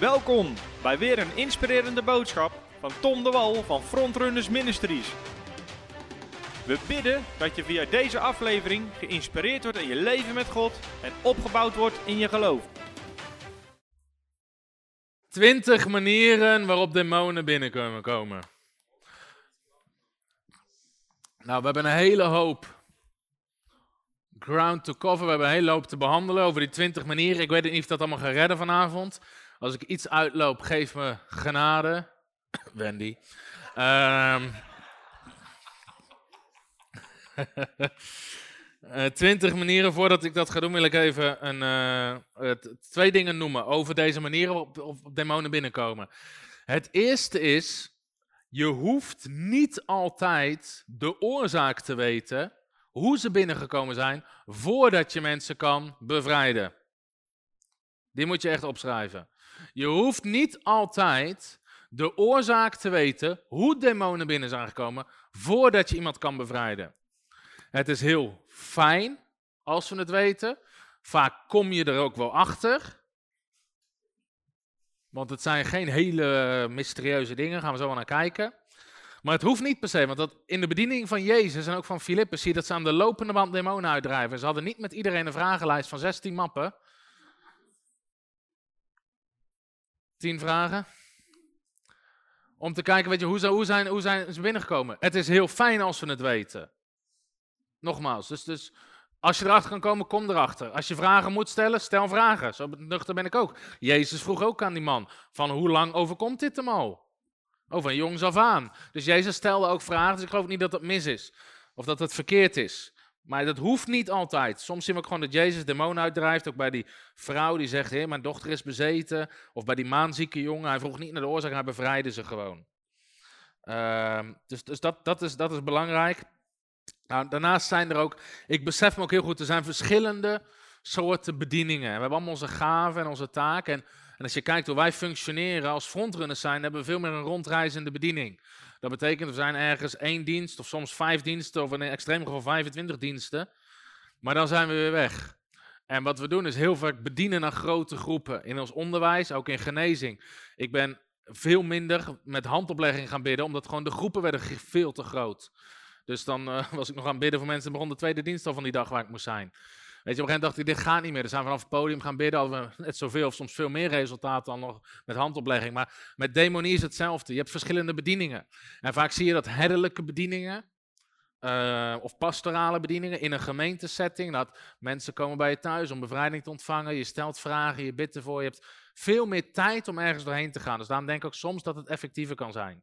Welkom bij weer een inspirerende boodschap van Tom de Wal van Frontrunners Ministries. We bidden dat je via deze aflevering geïnspireerd wordt in je leven met God en opgebouwd wordt in je geloof. 20 manieren waarop demonen binnen komen. Nou, we hebben een hele hoop ground to cover. We hebben een hele hoop te behandelen over die 20 manieren. Ik weet niet of dat allemaal gaat redden vanavond. Als ik iets uitloop, geef me genade. Wendy. Ehm eh, 20 manieren. Voordat ik dat ga doen, wil ik even een, eh, twee dingen noemen over deze manieren waarop op, op demonen binnenkomen. Het eerste is, je hoeft niet altijd de oorzaak te weten, hoe ze binnengekomen zijn, voordat je mensen kan bevrijden. Die moet je echt opschrijven. Je hoeft niet altijd de oorzaak te weten, hoe demonen binnen zijn gekomen, voordat je iemand kan bevrijden. Het is heel fijn als we het weten. Vaak kom je er ook wel achter. Want het zijn geen hele mysterieuze dingen, gaan we zo wel naar kijken. Maar het hoeft niet per se, want in de bediening van Jezus en ook van Filippus zie je dat ze aan de lopende band demonen uitdrijven. Ze hadden niet met iedereen een vragenlijst van 16 mappen. 10 vragen. Om te kijken, weet je, hoe, hoe, zijn, hoe zijn ze binnengekomen? Het is heel fijn als we het weten. Nogmaals, dus, dus als je erachter kan komen, kom erachter. Als je vragen moet stellen, stel vragen. Zo nuchter ben ik ook. Jezus vroeg ook aan die man, van hoe lang overkomt dit hem al? Oh, van jongs af aan. Dus Jezus stelde ook vragen, dus ik geloof niet dat dat mis is. Of dat het verkeerd is. Maar dat hoeft niet altijd. Soms zien we ook gewoon dat Jezus demonen uitdrijft. Ook bij die vrouw die zegt, Heer, mijn dochter is bezeten. Of bij die maanzieke jongen. Hij vroeg niet naar de oorzaak, hij bevrijdde ze gewoon. Ehm, dus dus dat, dat, is, dat is belangrijk. Nou, daarnaast zijn er ook, ik besef me ook heel goed, er zijn verschillende soorten bedieningen. We hebben allemaal onze gaven en onze taken. En, en als je kijkt hoe wij functioneren als frontrunners zijn, hebben we veel meer een rondreizende bediening. Dat betekent, er zijn ergens één dienst of soms vijf diensten of in een extreem geval 25 diensten. Maar dan zijn we weer weg. En wat we doen is heel vaak bedienen naar grote groepen. In ons onderwijs, ook in genezing. Ik ben veel minder met handoplegging gaan bidden, omdat gewoon de groepen werden veel te groot. Dus dan eh, was ik nog aan het bidden voor mensen en begon de tweede dienst al van die dag waar ik moest zijn. Weet je, op een gegeven moment dacht ik, dit gaat niet meer. Dus zijn vanaf het podium gaan bidden, we net zoveel of soms veel meer resultaat dan nog met handoplegging. Maar met demonie is hetzelfde. Je hebt verschillende bedieningen. En vaak zie je dat herderlijke bedieningen, eh, of pastorale bedieningen in een gemeentesetting, dat mensen komen bij je thuis om bevrijding te ontvangen, je stelt vragen, je bidt ervoor, je hebt veel meer tijd om ergens doorheen te gaan. Dus daarom denk ik ook soms dat het effectiever kan zijn.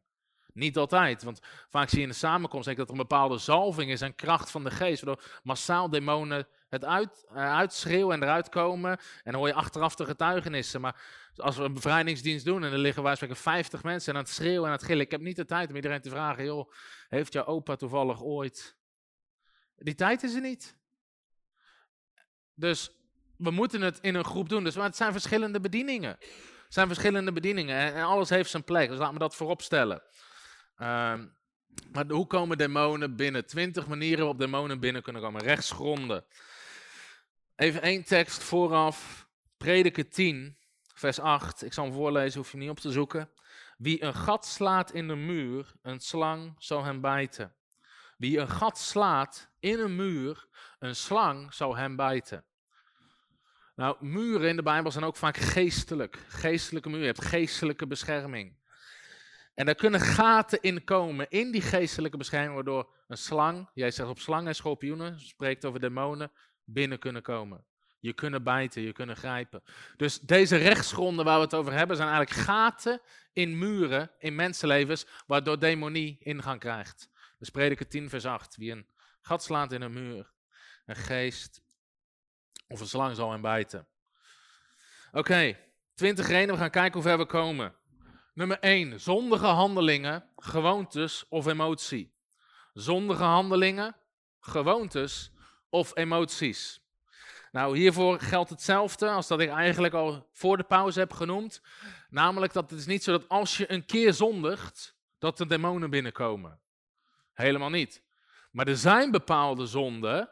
Niet altijd, want vaak zie je in de samenkomst dat er een bepaalde zalving is en kracht van de geest, waardoor massaal demonen het uit, eh, uitschreeuwen en eruit komen. En dan hoor je achteraf de getuigenissen. Maar als we een bevrijdingsdienst doen en er liggen spreken 50 mensen aan het schreeuwen en aan het gillen. Ik heb niet de tijd om iedereen te vragen, joh, heeft jouw opa toevallig ooit... Die tijd is er niet. Dus we moeten het in een groep doen. Dus, maar het zijn verschillende bedieningen. Het zijn verschillende bedieningen en, en alles heeft zijn plek. Dus laat me dat voorop stellen. Ehm, maar hoe komen demonen binnen? Twintig manieren waarop demonen binnen kunnen komen. Rechtsgronden. Even één tekst vooraf. Prediker 10, vers 8. Ik zal hem voorlezen, hoef je niet op te zoeken. Wie een gat slaat in de muur, een slang zal hem bijten. Wie een gat slaat in een muur, een slang zal hem bijten. Nou, muren in de Bijbel zijn ook vaak geestelijk. Geestelijke muren, je hebt geestelijke bescherming. En daar kunnen gaten in komen, in die geestelijke bescherming, waardoor een slang, jij zegt op slangen en schorpioenen, spreekt over demonen, binnen kunnen komen. Je kunnen bijten, je kunnen grijpen. Dus deze rechtsgronden waar we het over hebben, zijn eigenlijk gaten in muren, in mensenlevens, waardoor demonie ingang krijgt. Dus prediker 10 vers 8, wie een gat slaat in een muur, een geest of een slang zal hem bijten. Oké, 20 redenen, we gaan kijken hoe ver we komen. Nummer 1. Zondige handelingen, gewoontes of emotie. Zondige handelingen, gewoontes of emoties. Nou, hiervoor geldt hetzelfde als dat ik eigenlijk al voor de pauze heb genoemd. Namelijk dat het is niet zo dat als je een keer zondigt, dat er demonen binnenkomen. Helemaal niet. Maar er zijn bepaalde zonden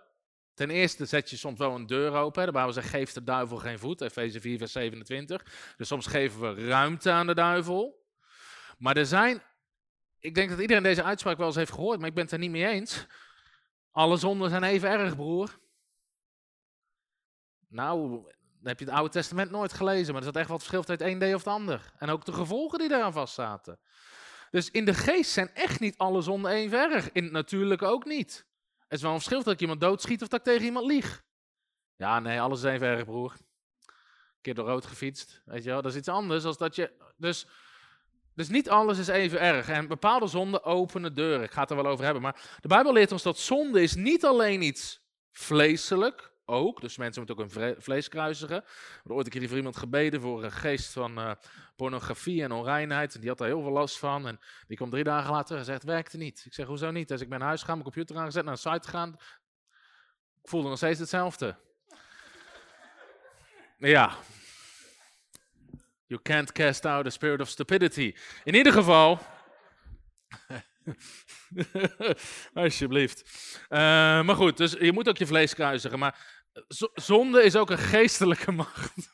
Ten eerste zet je soms wel een deur open. De Bijbel geef de duivel geen voet. Efeze 4, vers 27. Dus soms geven we ruimte aan de duivel. Maar er zijn, ik denk dat iedereen deze uitspraak wel eens heeft gehoord, maar ik ben het er niet mee eens. Alle zonden zijn even erg, broer. Nou, dan heb je het Oude Testament nooit gelezen, maar er zat echt wat verschil tussen het een deel of het ander. En ook de gevolgen die daaraan vastzaten. Dus in de geest zijn echt niet alle zonden even erg. In het natuurlijke ook niet. Het is wel een verschil dat ik iemand doodschiet of dat ik tegen iemand lieg. Ja, nee, alles is even erg, broer. Een keer door rood gefietst, weet je wel. Dat is iets anders als dat je... Dus, dus niet alles is even erg. En bepaalde zonden openen deuren. Ik ga het er wel over hebben. Maar de Bijbel leert ons dat zonde is niet alleen iets vleeselijk, ook. Dus mensen moeten ook hun vlees kruisigen. Ooit een keer voor iemand gebeden voor een geest van uh, pornografie en onreinheid. En die had daar heel veel last van. En die komt drie dagen later en zegt, werkte niet. Ik zeg, hoezo niet? Dus ik ben naar huis gegaan, mijn computer aangezet, naar een site gegaan. Ik voelde nog steeds hetzelfde. Ja. You can't cast out the spirit of stupidity. In ieder geval... Alsjeblieft. Uh, maar goed, dus je moet ook je vlees kruisigen. Maar zonde is ook een geestelijke macht.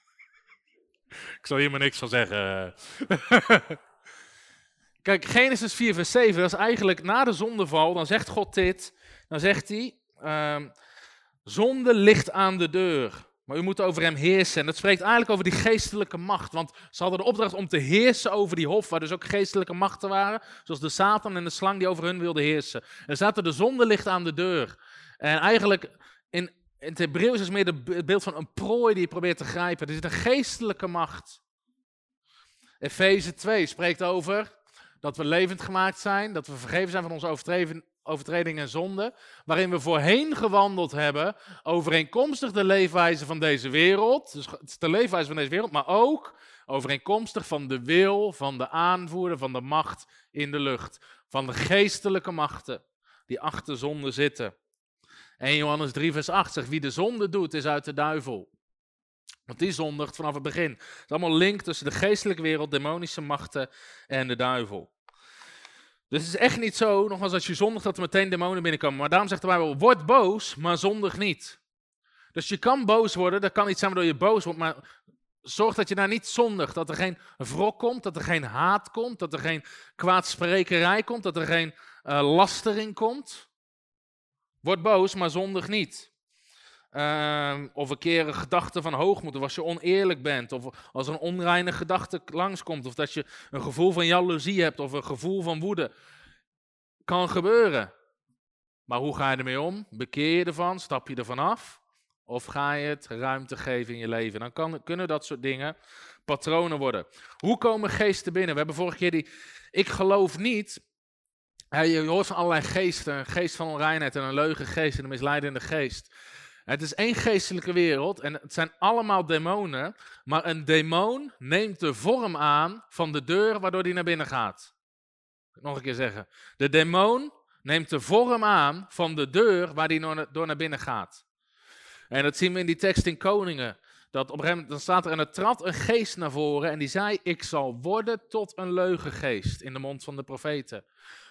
Ik zal hier maar niks van zeggen. Kijk, Genesis 4, vers 7, dat is eigenlijk na de zondeval. Dan zegt God dit. Dan zegt hij: uh, Zonde ligt aan de deur. Maar u moet over hem heersen. En dat spreekt eigenlijk over die geestelijke macht. Want ze hadden de opdracht om te heersen over die hof, waar dus ook geestelijke machten waren. Zoals de Satan en de slang die over hun wilden heersen. En zaten de zonde ligt aan de deur. En eigenlijk in, in het Hebreeuws is meer het beeld van een prooi die je probeert te grijpen. Er zit een geestelijke macht. Efeze 2 spreekt over dat we levend gemaakt zijn, dat we vergeven zijn van onze overtredingen en zonden, waarin we voorheen gewandeld hebben, overeenkomstig de leefwijze van deze wereld, dus het is de leefwijze van deze wereld, maar ook overeenkomstig van de wil van de aanvoerder van de macht in de lucht, van de geestelijke machten die achter zonde zitten. 1 Johannes 3 vers 8 zegt, wie de zonde doet is uit de duivel. Want die zondigt vanaf het begin. Het is allemaal link tussen de geestelijke wereld, demonische machten en de duivel. Dus het is echt niet zo, nogmaals, als je zondigt, dat er meteen demonen binnenkomen. Maar daarom zegt de Bijbel, word boos, maar zondig niet. Dus je kan boos worden, dat kan iets zijn waardoor je boos wordt, maar zorg dat je daar niet zondigt. Dat er geen wrok komt, dat er geen haat komt, dat er geen kwaadsprekerij komt, dat er geen uh, lastering komt. Word boos, maar zondig niet. Uh, of een keer een gedachte van hoogmoed, of als je oneerlijk bent, of als een onreine gedachte langskomt, of dat je een gevoel van jaloezie hebt, of een gevoel van woede. Kan gebeuren. Maar hoe ga je ermee om? Bekeer je ervan? Stap je ervan af? Of ga je het ruimte geven in je leven? Dan kan, kunnen dat soort dingen patronen worden. Hoe komen geesten binnen? We hebben vorige keer die. Ik geloof niet. Je hoort van allerlei geesten: een geest van onreinheid en een leugengeest en een misleidende geest. Het is één geestelijke wereld en het zijn allemaal demonen, maar een demon neemt de vorm aan van de deur waardoor hij naar binnen gaat. Nog een keer zeggen. De demon neemt de vorm aan van de deur waar hij door naar binnen gaat. En dat zien we in die tekst in Koningen. Dat op dan staat er en er trad een geest naar voren en die zei: Ik zal worden tot een leugengeest in de mond van de profeten.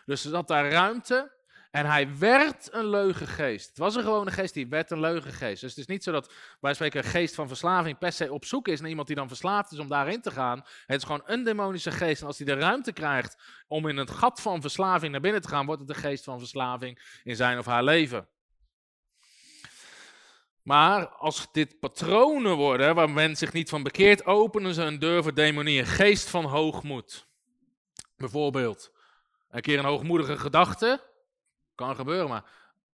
Dus er zat daar ruimte en hij werd een leugengeest. Het was een gewone geest, die werd een leugengeest. Dus het is niet zo dat wij spreken een geest van verslaving per se op zoek is naar iemand die dan verslaafd is om daarin te gaan. Het is gewoon een demonische geest. En als hij de ruimte krijgt om in het gat van verslaving naar binnen te gaan, wordt het de geest van verslaving in zijn of haar leven. Maar als dit patronen worden, waar men zich niet van bekeert, openen ze een deur voor demonie, een geest van hoogmoed. Bijvoorbeeld, een keer een hoogmoedige gedachte, kan gebeuren, maar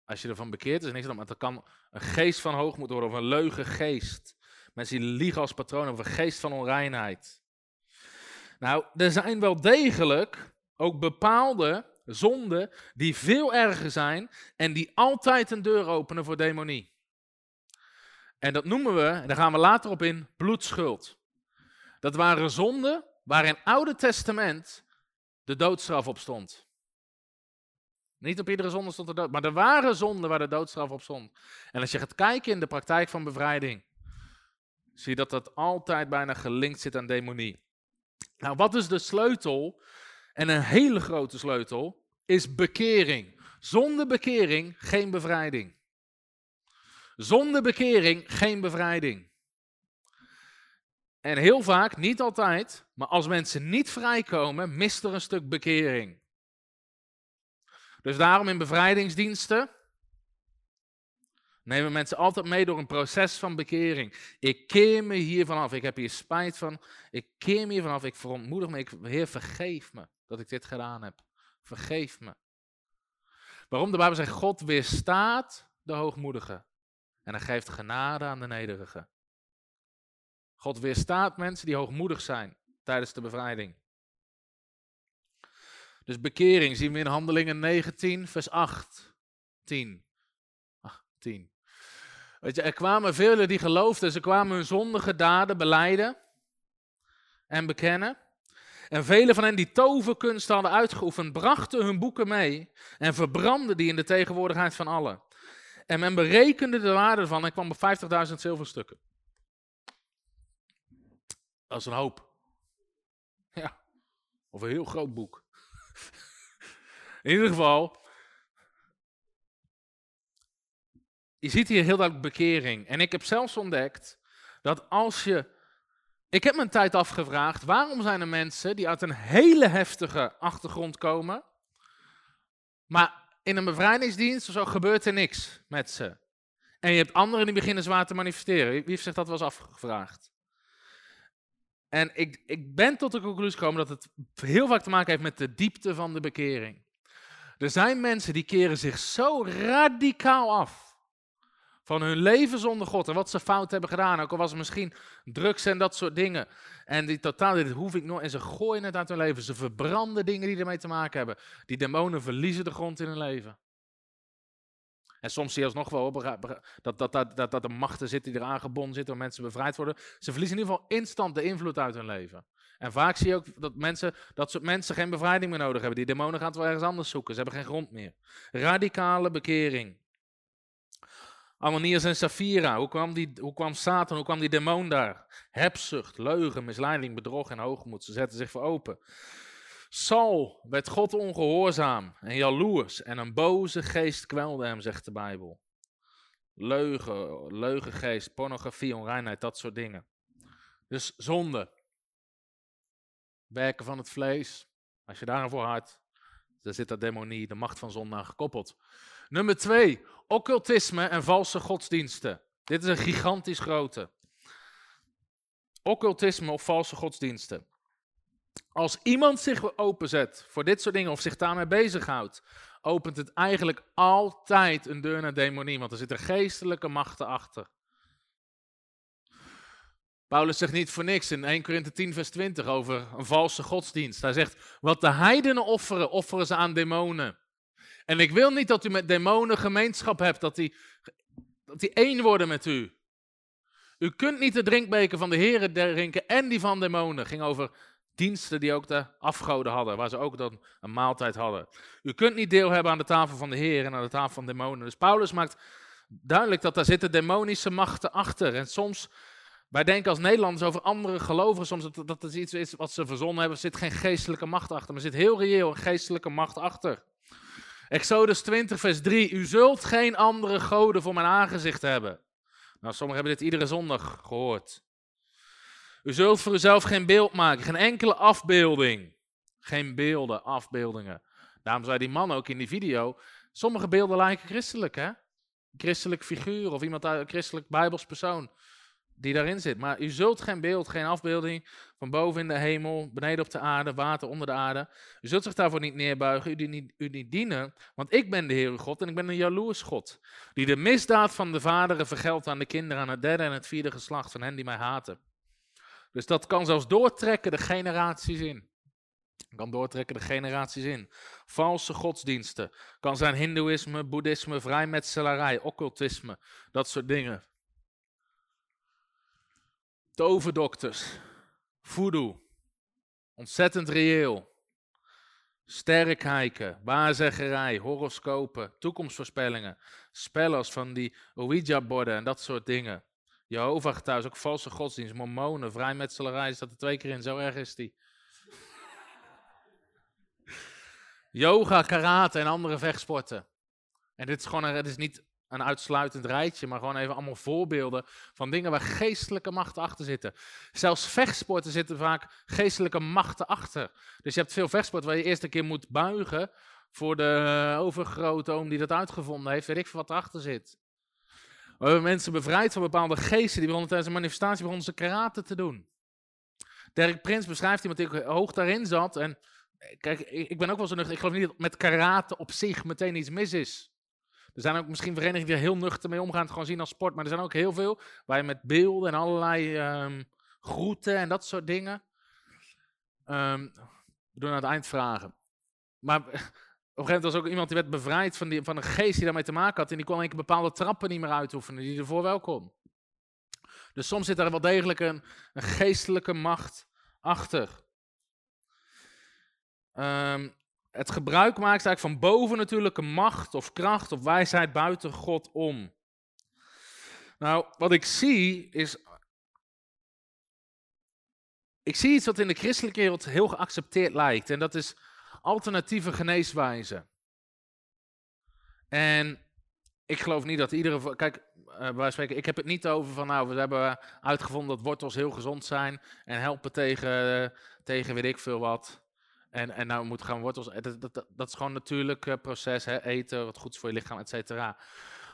als je ervan bekeert is niks dan. Maar het kan een geest van hoogmoed worden of een leugengeest. Mensen die liegen als patroon of een geest van onreinheid. Nou, er zijn wel degelijk ook bepaalde zonden die veel erger zijn en die altijd een deur openen voor demonie. En dat noemen we, en daar gaan we later op in, bloedschuld. Dat waren zonden waar in het Oude Testament de doodstraf op stond. Niet op iedere zonde stond er dood, maar er waren zonden waar de doodstraf op stond. En als je gaat kijken in de praktijk van bevrijding, zie je dat dat altijd bijna gelinkt zit aan demonie. Nou, wat is de sleutel? En een hele grote sleutel is bekering. Zonder bekering geen bevrijding. Zonder bekering geen bevrijding. En heel vaak, niet altijd, maar als mensen niet vrijkomen, mist er een stuk bekering. Dus daarom in bevrijdingsdiensten nemen mensen altijd mee door een proces van bekering. Ik keer me hier vanaf, ik heb hier spijt van, ik keer me hier vanaf, ik verontmoedig me, ik, Heer vergeef me dat ik dit gedaan heb. Vergeef me. Waarom? De Bijbel zegt, God weerstaat de hoogmoedigen en hij geeft genade aan de nederigen. God weerstaat mensen die hoogmoedig zijn tijdens de bevrijding. Dus bekering zien we in Handelingen 19, vers 8, 10. 10. Weet je, er kwamen velen die geloofden, ze kwamen hun zondige daden beleiden en bekennen. En velen van hen die toverkunst hadden uitgeoefend, brachten hun boeken mee en verbrandden die in de tegenwoordigheid van allen. En men berekende de waarde ervan en kwam op 50.000 zilverstukken. Dat is een hoop. Ja, of een heel groot boek. In ieder geval, je ziet hier heel duidelijk bekering. En ik heb zelfs ontdekt dat als je. Ik heb me een tijd afgevraagd, waarom zijn er mensen die uit een hele heftige achtergrond komen, maar in een bevrijdingsdienst of zo gebeurt er niks met ze. En je hebt anderen die beginnen zwaar te manifesteren. Wie heeft zich dat wel eens afgevraagd? En ik, ik ben tot de conclusie gekomen dat het heel vaak te maken heeft met de diepte van de bekering. Er zijn mensen die keren zich zo radicaal af van hun leven zonder God en wat ze fout hebben gedaan. Ook al was het misschien drugs en dat soort dingen. En die totaal, dit hoef ik nog. En ze gooien het uit hun leven. Ze verbranden dingen die ermee te maken hebben. Die demonen verliezen de grond in hun leven. En soms zie je alsnog wel dat, dat, dat, dat, dat er machten zitten die eraan gebonden zitten, waar mensen bevrijd worden. Ze verliezen in ieder geval instant de invloed uit hun leven. En vaak zie je ook dat, mensen, dat mensen geen bevrijding meer nodig hebben. Die demonen gaan het wel ergens anders zoeken. Ze hebben geen grond meer. Radicale bekering. Ananias en Safira, hoe kwam, die, hoe kwam Satan, hoe kwam die demon daar? Hebzucht, leugen, misleiding, bedrog en hoogmoed. Ze zetten zich voor open. Saul werd God ongehoorzaam en jaloers en een boze geest kwelde hem, zegt de Bijbel. Leugen, leugengeest, pornografie, onreinheid, dat soort dingen. Dus zonde. Werken van het vlees. Als je daar voor hart, dan zit dat demonie, de macht van zonde aan gekoppeld. Nummer twee, occultisme en valse godsdiensten. Dit is een gigantisch grote. Occultisme of valse godsdiensten. Als iemand zich openzet voor dit soort dingen of zich daarmee bezighoudt, opent het eigenlijk altijd een deur naar demonie, want er zitten geestelijke machten achter. Paulus zegt niet voor niks in 1 Korinthe 10 vers 20 over een valse godsdienst. Hij zegt, wat de heidenen offeren, offeren ze aan demonen. En ik wil niet dat u met demonen gemeenschap hebt, dat die, dat die één worden met u. U kunt niet de drinkbeker van de heren drinken en die van demonen. Ging over diensten die ook de afgoden hadden, waar ze ook dan een maaltijd hadden. U kunt niet deel hebben aan de tafel van de Heer en aan de tafel van demonen. Dus Paulus maakt duidelijk dat daar zitten demonische machten achter. En soms, wij denken als Nederlanders over andere gelovigen, soms dat, dat het iets is wat ze verzonnen hebben, er zit geen geestelijke macht achter, maar er zit heel reëel een geestelijke macht achter. Exodus 20, vers 3. U zult geen andere goden voor mijn aangezicht hebben. Nou, sommigen hebben dit iedere zondag gehoord. U zult voor uzelf geen beeld maken, geen enkele afbeelding. Geen beelden, afbeeldingen. Daarom zei die man ook in die video, sommige beelden lijken christelijk, hè? Christelijk figuur of iemand uit een christelijk bijbelspersoon die daarin zit. Maar u zult geen beeld, geen afbeelding van boven in de hemel, beneden op de aarde, water onder de aarde. U zult zich daarvoor niet neerbuigen, u niet, u niet dienen, want ik ben de Heere God en ik ben een jaloers God, die de misdaad van de vaderen vergeldt aan de kinderen, aan het derde en het vierde geslacht van hen die mij haten. Dus dat kan zelfs doortrekken de generaties in. Kan doortrekken de generaties in. Valse godsdiensten. Kan zijn hindoeïsme, boeddhisme, vrijmetselarij, occultisme. Dat soort dingen. Toverdokters. Voodoo. Ontzettend reëel. Sterrenkijken, waarzeggerij, horoscopen, toekomstvoorspellingen, spellers van die Ouija-borden en dat soort dingen. Jehovah thuis, ook valse godsdienst, mormonen, vrijmetselarij, staat er twee keer in, zo erg is die. Yoga, karate en andere vechtsporten. En dit is gewoon, het is niet een uitsluitend rijtje, maar gewoon even allemaal voorbeelden van dingen waar geestelijke machten achter zitten. Zelfs vechtsporten zitten vaak geestelijke machten achter. Dus je hebt veel vechtsport waar je eerst een keer moet buigen voor de overgrootoom die dat uitgevonden heeft, weet ik veel wat erachter zit. We hebben mensen bevrijd van bepaalde geesten, die begonnen tijdens een manifestatie begonnen ze karate te doen. Dirk Prins beschrijft iemand die hoog daarin zat en Kijk, ik ben ook wel zo nuchter. Ik geloof niet dat met karate op zich meteen iets mis is. Er zijn ook misschien verenigingen die er heel nuchter mee omgaan, het gewoon zien als sport. Maar er zijn ook heel veel waar je met beelden en allerlei um, groeten en dat soort dingen. Um, we doen aan het eind vragen. Maar op een gegeven moment was ook iemand die werd bevrijd van, die, van een geest die daarmee te maken had. En die kon een bepaalde trappen niet meer uitoefenen, die ervoor wel kon. Dus soms zit daar wel degelijk een, een geestelijke macht achter. Um, het gebruik maakt eigenlijk van bovennatuurlijke macht of kracht of wijsheid buiten God om. Nou, wat ik zie is. Ik zie iets wat in de christelijke wereld heel geaccepteerd lijkt. En dat is alternatieve geneeswijzen. En ik geloof niet dat iedere. Kijk, uh, spreken, ik heb het niet over van. Nou, we hebben uitgevonden dat wortels heel gezond zijn. En helpen tegen, tegen weet ik veel wat. En, en nou moet gaan wortels. Dat, dat, dat is gewoon natuurlijk uh, proces. Hè? Eten, wat goed is voor je lichaam, et cetera.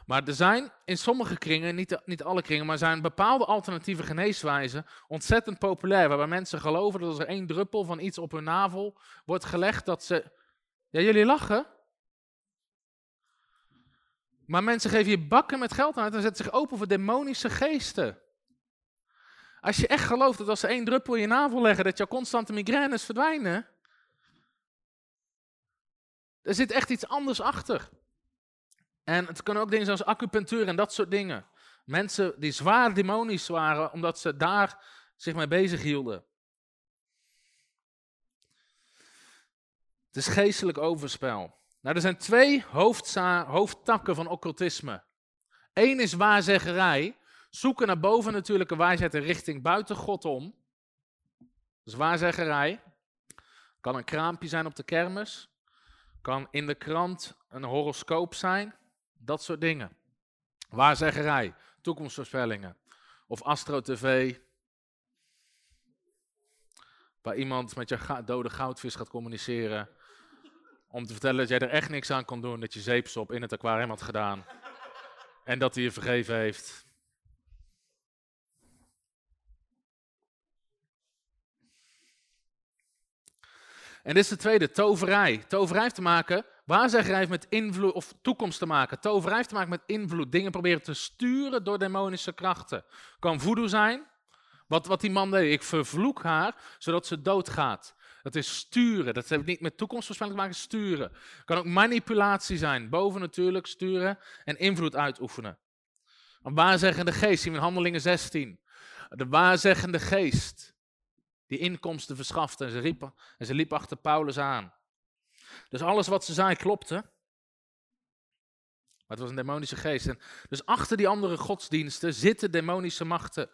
Maar er zijn in sommige kringen, niet, niet alle kringen, maar zijn bepaalde alternatieve geneeswijzen ontzettend populair. Waarbij mensen geloven dat als er één druppel van iets op hun navel wordt gelegd, dat ze. Ja, jullie lachen. Maar mensen geven je bakken met geld aan en zetten zich open voor demonische geesten. Als je echt gelooft dat als ze één druppel in je navel leggen, dat jouw constante migraines verdwijnen. Er zit echt iets anders achter. En het kan ook dingen zoals acupunctuur en dat soort dingen. Mensen die zwaar demonisch waren, omdat ze daar zich mee bezig hielden. Het is geestelijk overspel. Nou, er zijn twee hoofdtakken van occultisme. Eén is waarzeggerij. Zoeken naar bovennatuurlijke wijsheid in richting buiten God om. Is waarzeggerij. Kan een kraampje zijn op de kermis. Kan in de krant een horoscoop zijn, dat soort dingen. Waarzeggerij, toekomstvoorspellingen. Of Astro TV, waar iemand met je dode goudvis gaat communiceren. Om te vertellen dat jij er echt niks aan kon doen, dat je zeepsop in het aquarium had gedaan. En dat hij je vergeven heeft. En dit is de tweede, toverij. Toverij heeft te maken, waarzeggerij heeft met invloed, of toekomst te maken. Toverij heeft te maken met invloed. Dingen proberen te sturen door demonische krachten. Kan voodoo zijn, wat, wat die man deed. Ik vervloek haar, zodat ze doodgaat. Dat is sturen. Dat heeft niet met toekomstvoorspelling te maken, sturen. Kan ook manipulatie zijn. Boven natuurlijk sturen en invloed uitoefenen. Een waarzeggende geest, zien we in Handelingen 16. De waarzeggende geest die inkomsten verschafte. En ze, riepen, en ze liep achter Paulus aan. Dus alles wat ze zei klopte. Maar het was een demonische geest. En dus achter die andere godsdiensten zitten demonische machten.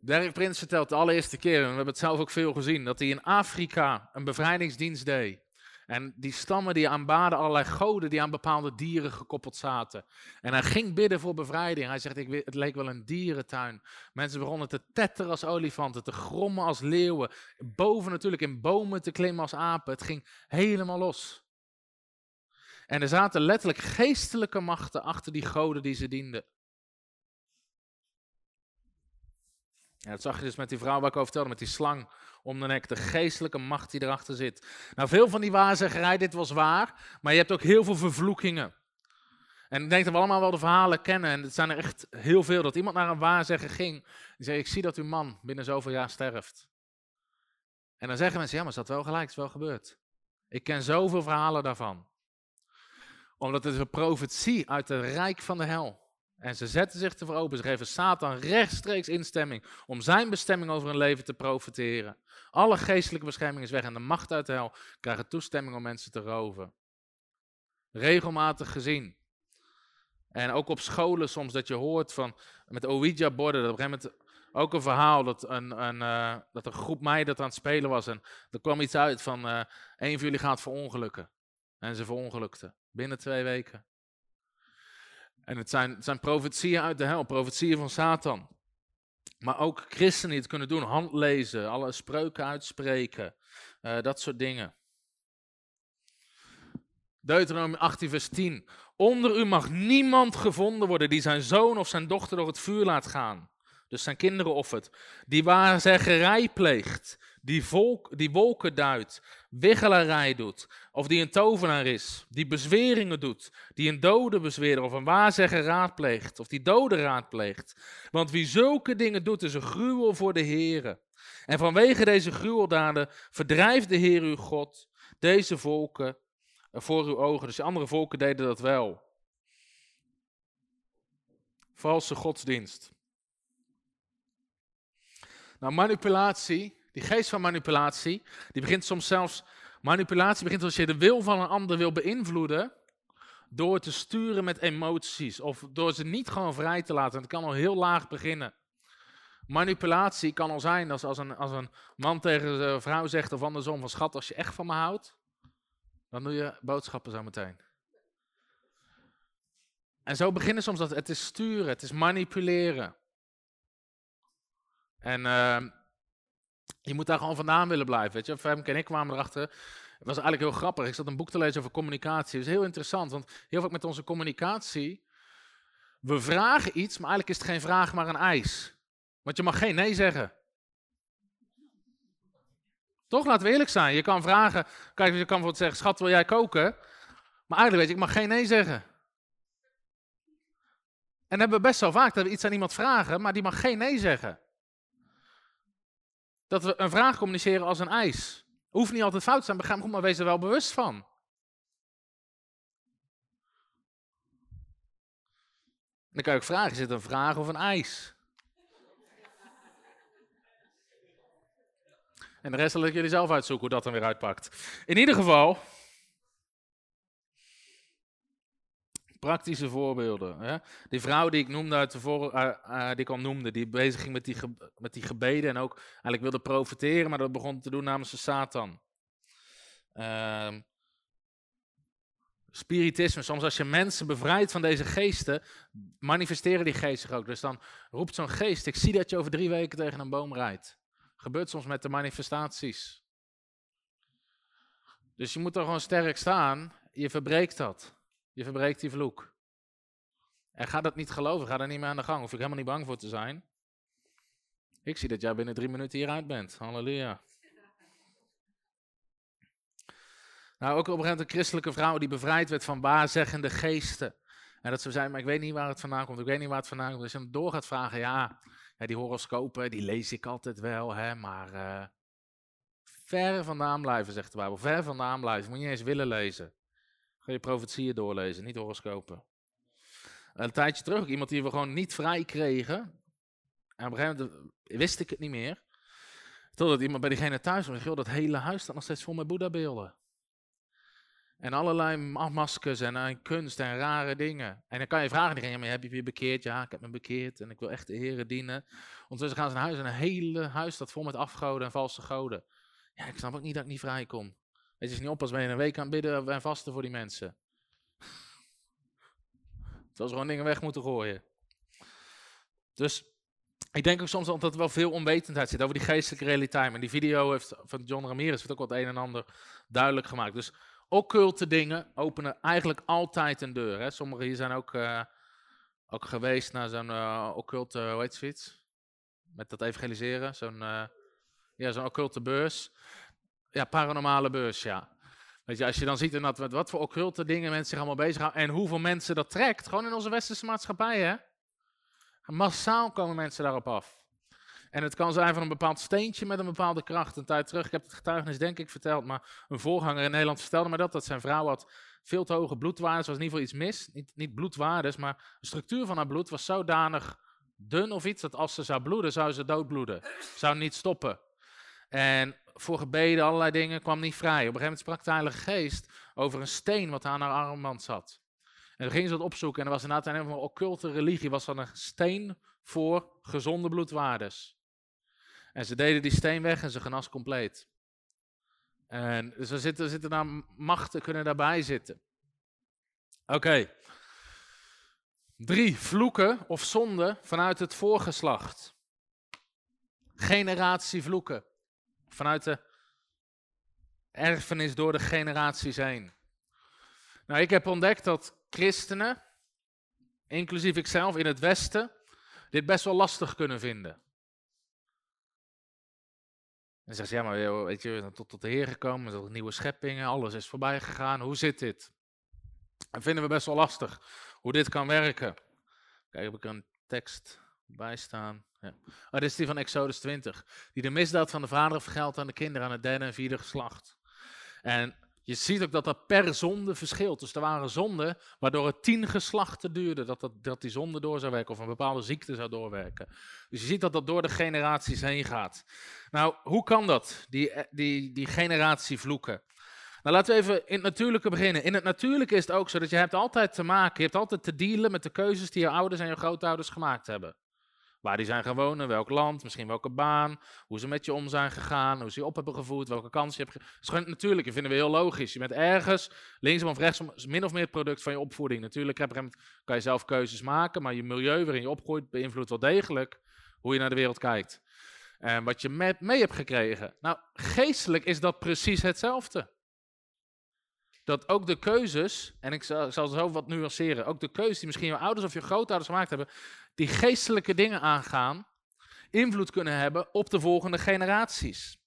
Derek Prins vertelt de allereerste keer, en we hebben het zelf ook veel gezien, dat hij in Afrika een bevrijdingsdienst deed. En die stammen die aanbaden allerlei goden die aan bepaalde dieren gekoppeld zaten. En hij ging bidden voor bevrijding. Hij zegt, ik, het leek wel een dierentuin. Mensen begonnen te tetteren als olifanten, te grommen als leeuwen. Boven natuurlijk in bomen te klimmen als apen. Het ging helemaal los. En er zaten letterlijk geestelijke machten achter die goden die ze dienden. Ja, dat zag je dus met die vrouw waar ik over vertelde, met die slang om de nek, de geestelijke macht die erachter zit. Nou, veel van die waarzeggerij, dit was waar, maar je hebt ook heel veel vervloekingen. En ik denk dat we allemaal wel de verhalen kennen, en het zijn er echt heel veel, dat iemand naar een waarzegger ging, die zei, ik zie dat uw man binnen zoveel jaar sterft. En dan zeggen mensen, ja, maar is dat wel gelijk, is wel gebeurd. Ik ken zoveel verhalen daarvan. Omdat het een profetie uit het rijk van de hel. En ze zetten zich te open. Ze geven Satan rechtstreeks instemming om zijn bestemming over hun leven te profiteren. Alle geestelijke bescherming is weg en de macht uit de hel krijgen toestemming om mensen te roven. Regelmatig gezien. En ook op scholen soms dat je hoort van, met Ouija-borden, dat op een gegeven moment ook een verhaal dat een, een, uh, dat een groep meiden aan het spelen was. En er kwam iets uit van, uh, een van jullie gaat verongelukken. En ze verongelukten. Binnen twee weken. En het zijn, zijn profetieën uit de hel, profetieën van Satan. Maar ook christenen die het kunnen doen, handlezen, alle spreuken uitspreken, uh, dat soort dingen. Deuteronomie 18, vers 10. Onder u mag niemand gevonden worden die zijn zoon of zijn dochter door het vuur laat gaan. Dus zijn kinderen offert. Die waarzeggerij pleegt. Die, volk, die wolken duidt. Wiggelarij doet. Of die een tovenaar is. Die bezweringen doet. Die een dode bezweerder of een waarzegger raadpleegt. Of die dode raadpleegt. Want wie zulke dingen doet is een gruwel voor de Heere. En vanwege deze gruweldaden verdrijft de Heer uw God deze volken voor uw ogen. Dus de andere volken deden dat wel. Valse godsdienst. Nou, manipulatie, die geest van manipulatie, die begint soms zelfs, manipulatie begint als je de wil van een ander wil beïnvloeden, door te sturen met emoties, of door ze niet gewoon vrij te laten. Het kan al heel laag beginnen. Manipulatie kan al zijn als, als, een, als een man tegen zijn vrouw zegt of andersom van schat, als je echt van me houdt, dan doe je boodschappen zo meteen. En zo beginnen soms dat het is sturen, het is manipuleren. En uh, je moet daar gewoon vandaan willen blijven. Weet je, Femke en ik kwamen erachter. Het was eigenlijk heel grappig. Ik zat een boek te lezen over communicatie. Het is heel interessant, want heel vaak met onze communicatie. We vragen iets, maar eigenlijk is het geen vraag, maar een eis. Want je mag geen nee zeggen. Toch, laten we eerlijk zijn. Je kan vragen, kijk, je kan bijvoorbeeld zeggen, schat, wil jij koken? Maar eigenlijk weet je, ik mag geen nee zeggen. En hebben we best zo vaak dat we iets aan iemand vragen, maar die mag geen nee zeggen. Dat we een vraag communiceren als een eis. Hoeft niet altijd fout te zijn, maar, maar wees er wel bewust van. dan kan je ook vragen, is het een vraag of een eis? En de rest zal ik jullie zelf uitzoeken hoe dat dan weer uitpakt. In ieder geval, praktische voorbeelden. Hè? Die vrouw die ik noemde uit de uh, uh, die ik al noemde, die bezig ging met die, met die gebeden en ook eigenlijk wilde profiteren, maar dat begon te doen namens de Satan. Uh, spiritisme, soms als je mensen bevrijdt van deze geesten, manifesteren die geesten ook. Dus dan roept zo'n geest, ik zie dat je over drie weken tegen een boom rijdt. Gebeurt soms met de manifestaties. Dus je moet er gewoon sterk staan, je verbreekt dat. Je verbreekt die vloek. En ga dat niet geloven, ga daar niet meer aan de gang. Hoef ik helemaal niet bang voor te zijn. Ik zie dat jij binnen drie minuten hieruit bent. Halleluja. Nou, ook op een gegeven moment een christelijke vrouw die bevrijd werd van waarzeggende geesten. En dat ze zei, maar ik weet niet waar het vandaan komt, ik weet niet waar het vandaan komt. Dus je dan door gaat vragen, ja, ja, die horoscopen, die lees ik altijd wel, hè, maar uh, ver vandaan blijven, zegt de Bijbel. Ver vandaan blijven, moet je niet eens willen lezen. Ga je profetieën doorlezen, niet horoscopen. Een tijdje terug iemand die we gewoon niet vrij kregen. En op een gegeven moment wist ik het niet meer. Totdat iemand bij diegene thuis was. dat hele huis staat nog steeds vol met Boeddha-beelden. En allerlei maskers en, en, kunst en rare dingen. En dan kan je vragen diegene, maar heb je je bekeerd? Ja, ik heb me bekeerd en ik wil echt de heren dienen. Ondertussen gaan ze naar huis en een hele huis staat vol met afgoden en valse goden. Ja, ik snap ook niet dat ik niet vrij kom. Het is niet op als je een week aan bidden en vasten voor die mensen. Terwijl ze gewoon dingen weg moeten gooien. Dus ik denk ook soms dat er wel veel onwetendheid zit over die geestelijke realiteit. Maar die video heeft, van John Ramirez heeft ook wat een en ander duidelijk gemaakt. Dus occulte dingen openen eigenlijk altijd een deur. Hè. Sommigen hier zijn ook, uh, ook geweest naar zo'n uh, occulte, hoe heet zoiets? Met dat evangeliseren. Zo'n uh, ja, zo'n occulte beurs. Ja, paranormale beurs, ja. Weet je, als je dan ziet dat wat voor occulte dingen mensen zich allemaal bezighouden en hoeveel mensen dat trekt, gewoon in onze westerse maatschappij, hè. Massaal komen mensen daarop af. En het kan zijn van een bepaald steentje met een bepaalde kracht. Een tijd terug, ik heb het getuigenis denk ik verteld, maar een voorganger in Nederland vertelde me dat, dat zijn vrouw had veel te hoge bloedwaarden, was in ieder geval iets mis. Niet, niet bloedwaardes, maar de structuur van haar bloed was zodanig dun of iets, dat als ze zou bloeden, zou ze doodbloeden. Zou niet stoppen. En voor gebeden, allerlei dingen, kwam niet vrij. Op een gegeven moment sprak de Heilige Geest over een steen wat aan haar armband zat. En toen ging ze dat opzoeken en er was inderdaad een occulte religie, was dan een steen voor gezonde bloedwaardes. En ze deden die steen weg en ze genas compleet. En dus er zitten, zitten daar machten, kunnen daarbij zitten. Oké. Drie, vloeken of zonden vanuit het voorgeslacht. Generatie vloeken. Vanuit de erfenis door de generaties heen. Nou, ik heb ontdekt dat christenen, inclusief ikzelf in het Westen, dit best wel lastig kunnen vinden. En zegt ze, ja, maar weet je, we zijn tot, tot de Heer gekomen, zijn nieuwe scheppingen, alles is voorbij gegaan. Hoe zit dit? En vinden we best wel lastig hoe dit kan werken. Kijk, heb ik een tekst bij staan. Ja. Oh, dit is die van Exodus 20. Die de misdaad van de vader vergeldt aan de kinderen aan het derde en vierde geslacht. En je ziet ook dat dat per zonde verschilt. Dus er waren zonden waardoor het tien geslachten duurde dat, dat, dat die zonde door zou werken of een bepaalde ziekte zou doorwerken. Dus je ziet dat dat door de generaties heen gaat. Nou, hoe kan dat, die, die, die generatie vloeken? Nou, laten we even in het natuurlijke beginnen. In het natuurlijke is het ook zo dat je hebt altijd te maken, je hebt altijd te dealen met de keuzes die je ouders en je grootouders gemaakt hebben. Waar die zijn gaan wonen, welk land, misschien welke baan, hoe ze met je om zijn gegaan, hoe ze je op hebben gevoed, welke kans je hebt. Het is natuurlijk, dat vinden we heel logisch. Je bent ergens, linksom of rechtsom, min of meer het product van je opvoeding. Natuurlijk kan je zelf keuzes maken, maar je milieu waarin je opgroeit beïnvloedt wel degelijk hoe je naar de wereld kijkt. En wat je mee hebt gekregen. Nou, geestelijk is dat precies hetzelfde. Dat ook de keuzes, en ik zal, zal zo wat nuanceren, ook de keuzes die misschien je ouders of je grootouders gemaakt hebben, die geestelijke dingen aangaan, invloed kunnen hebben op de volgende generaties.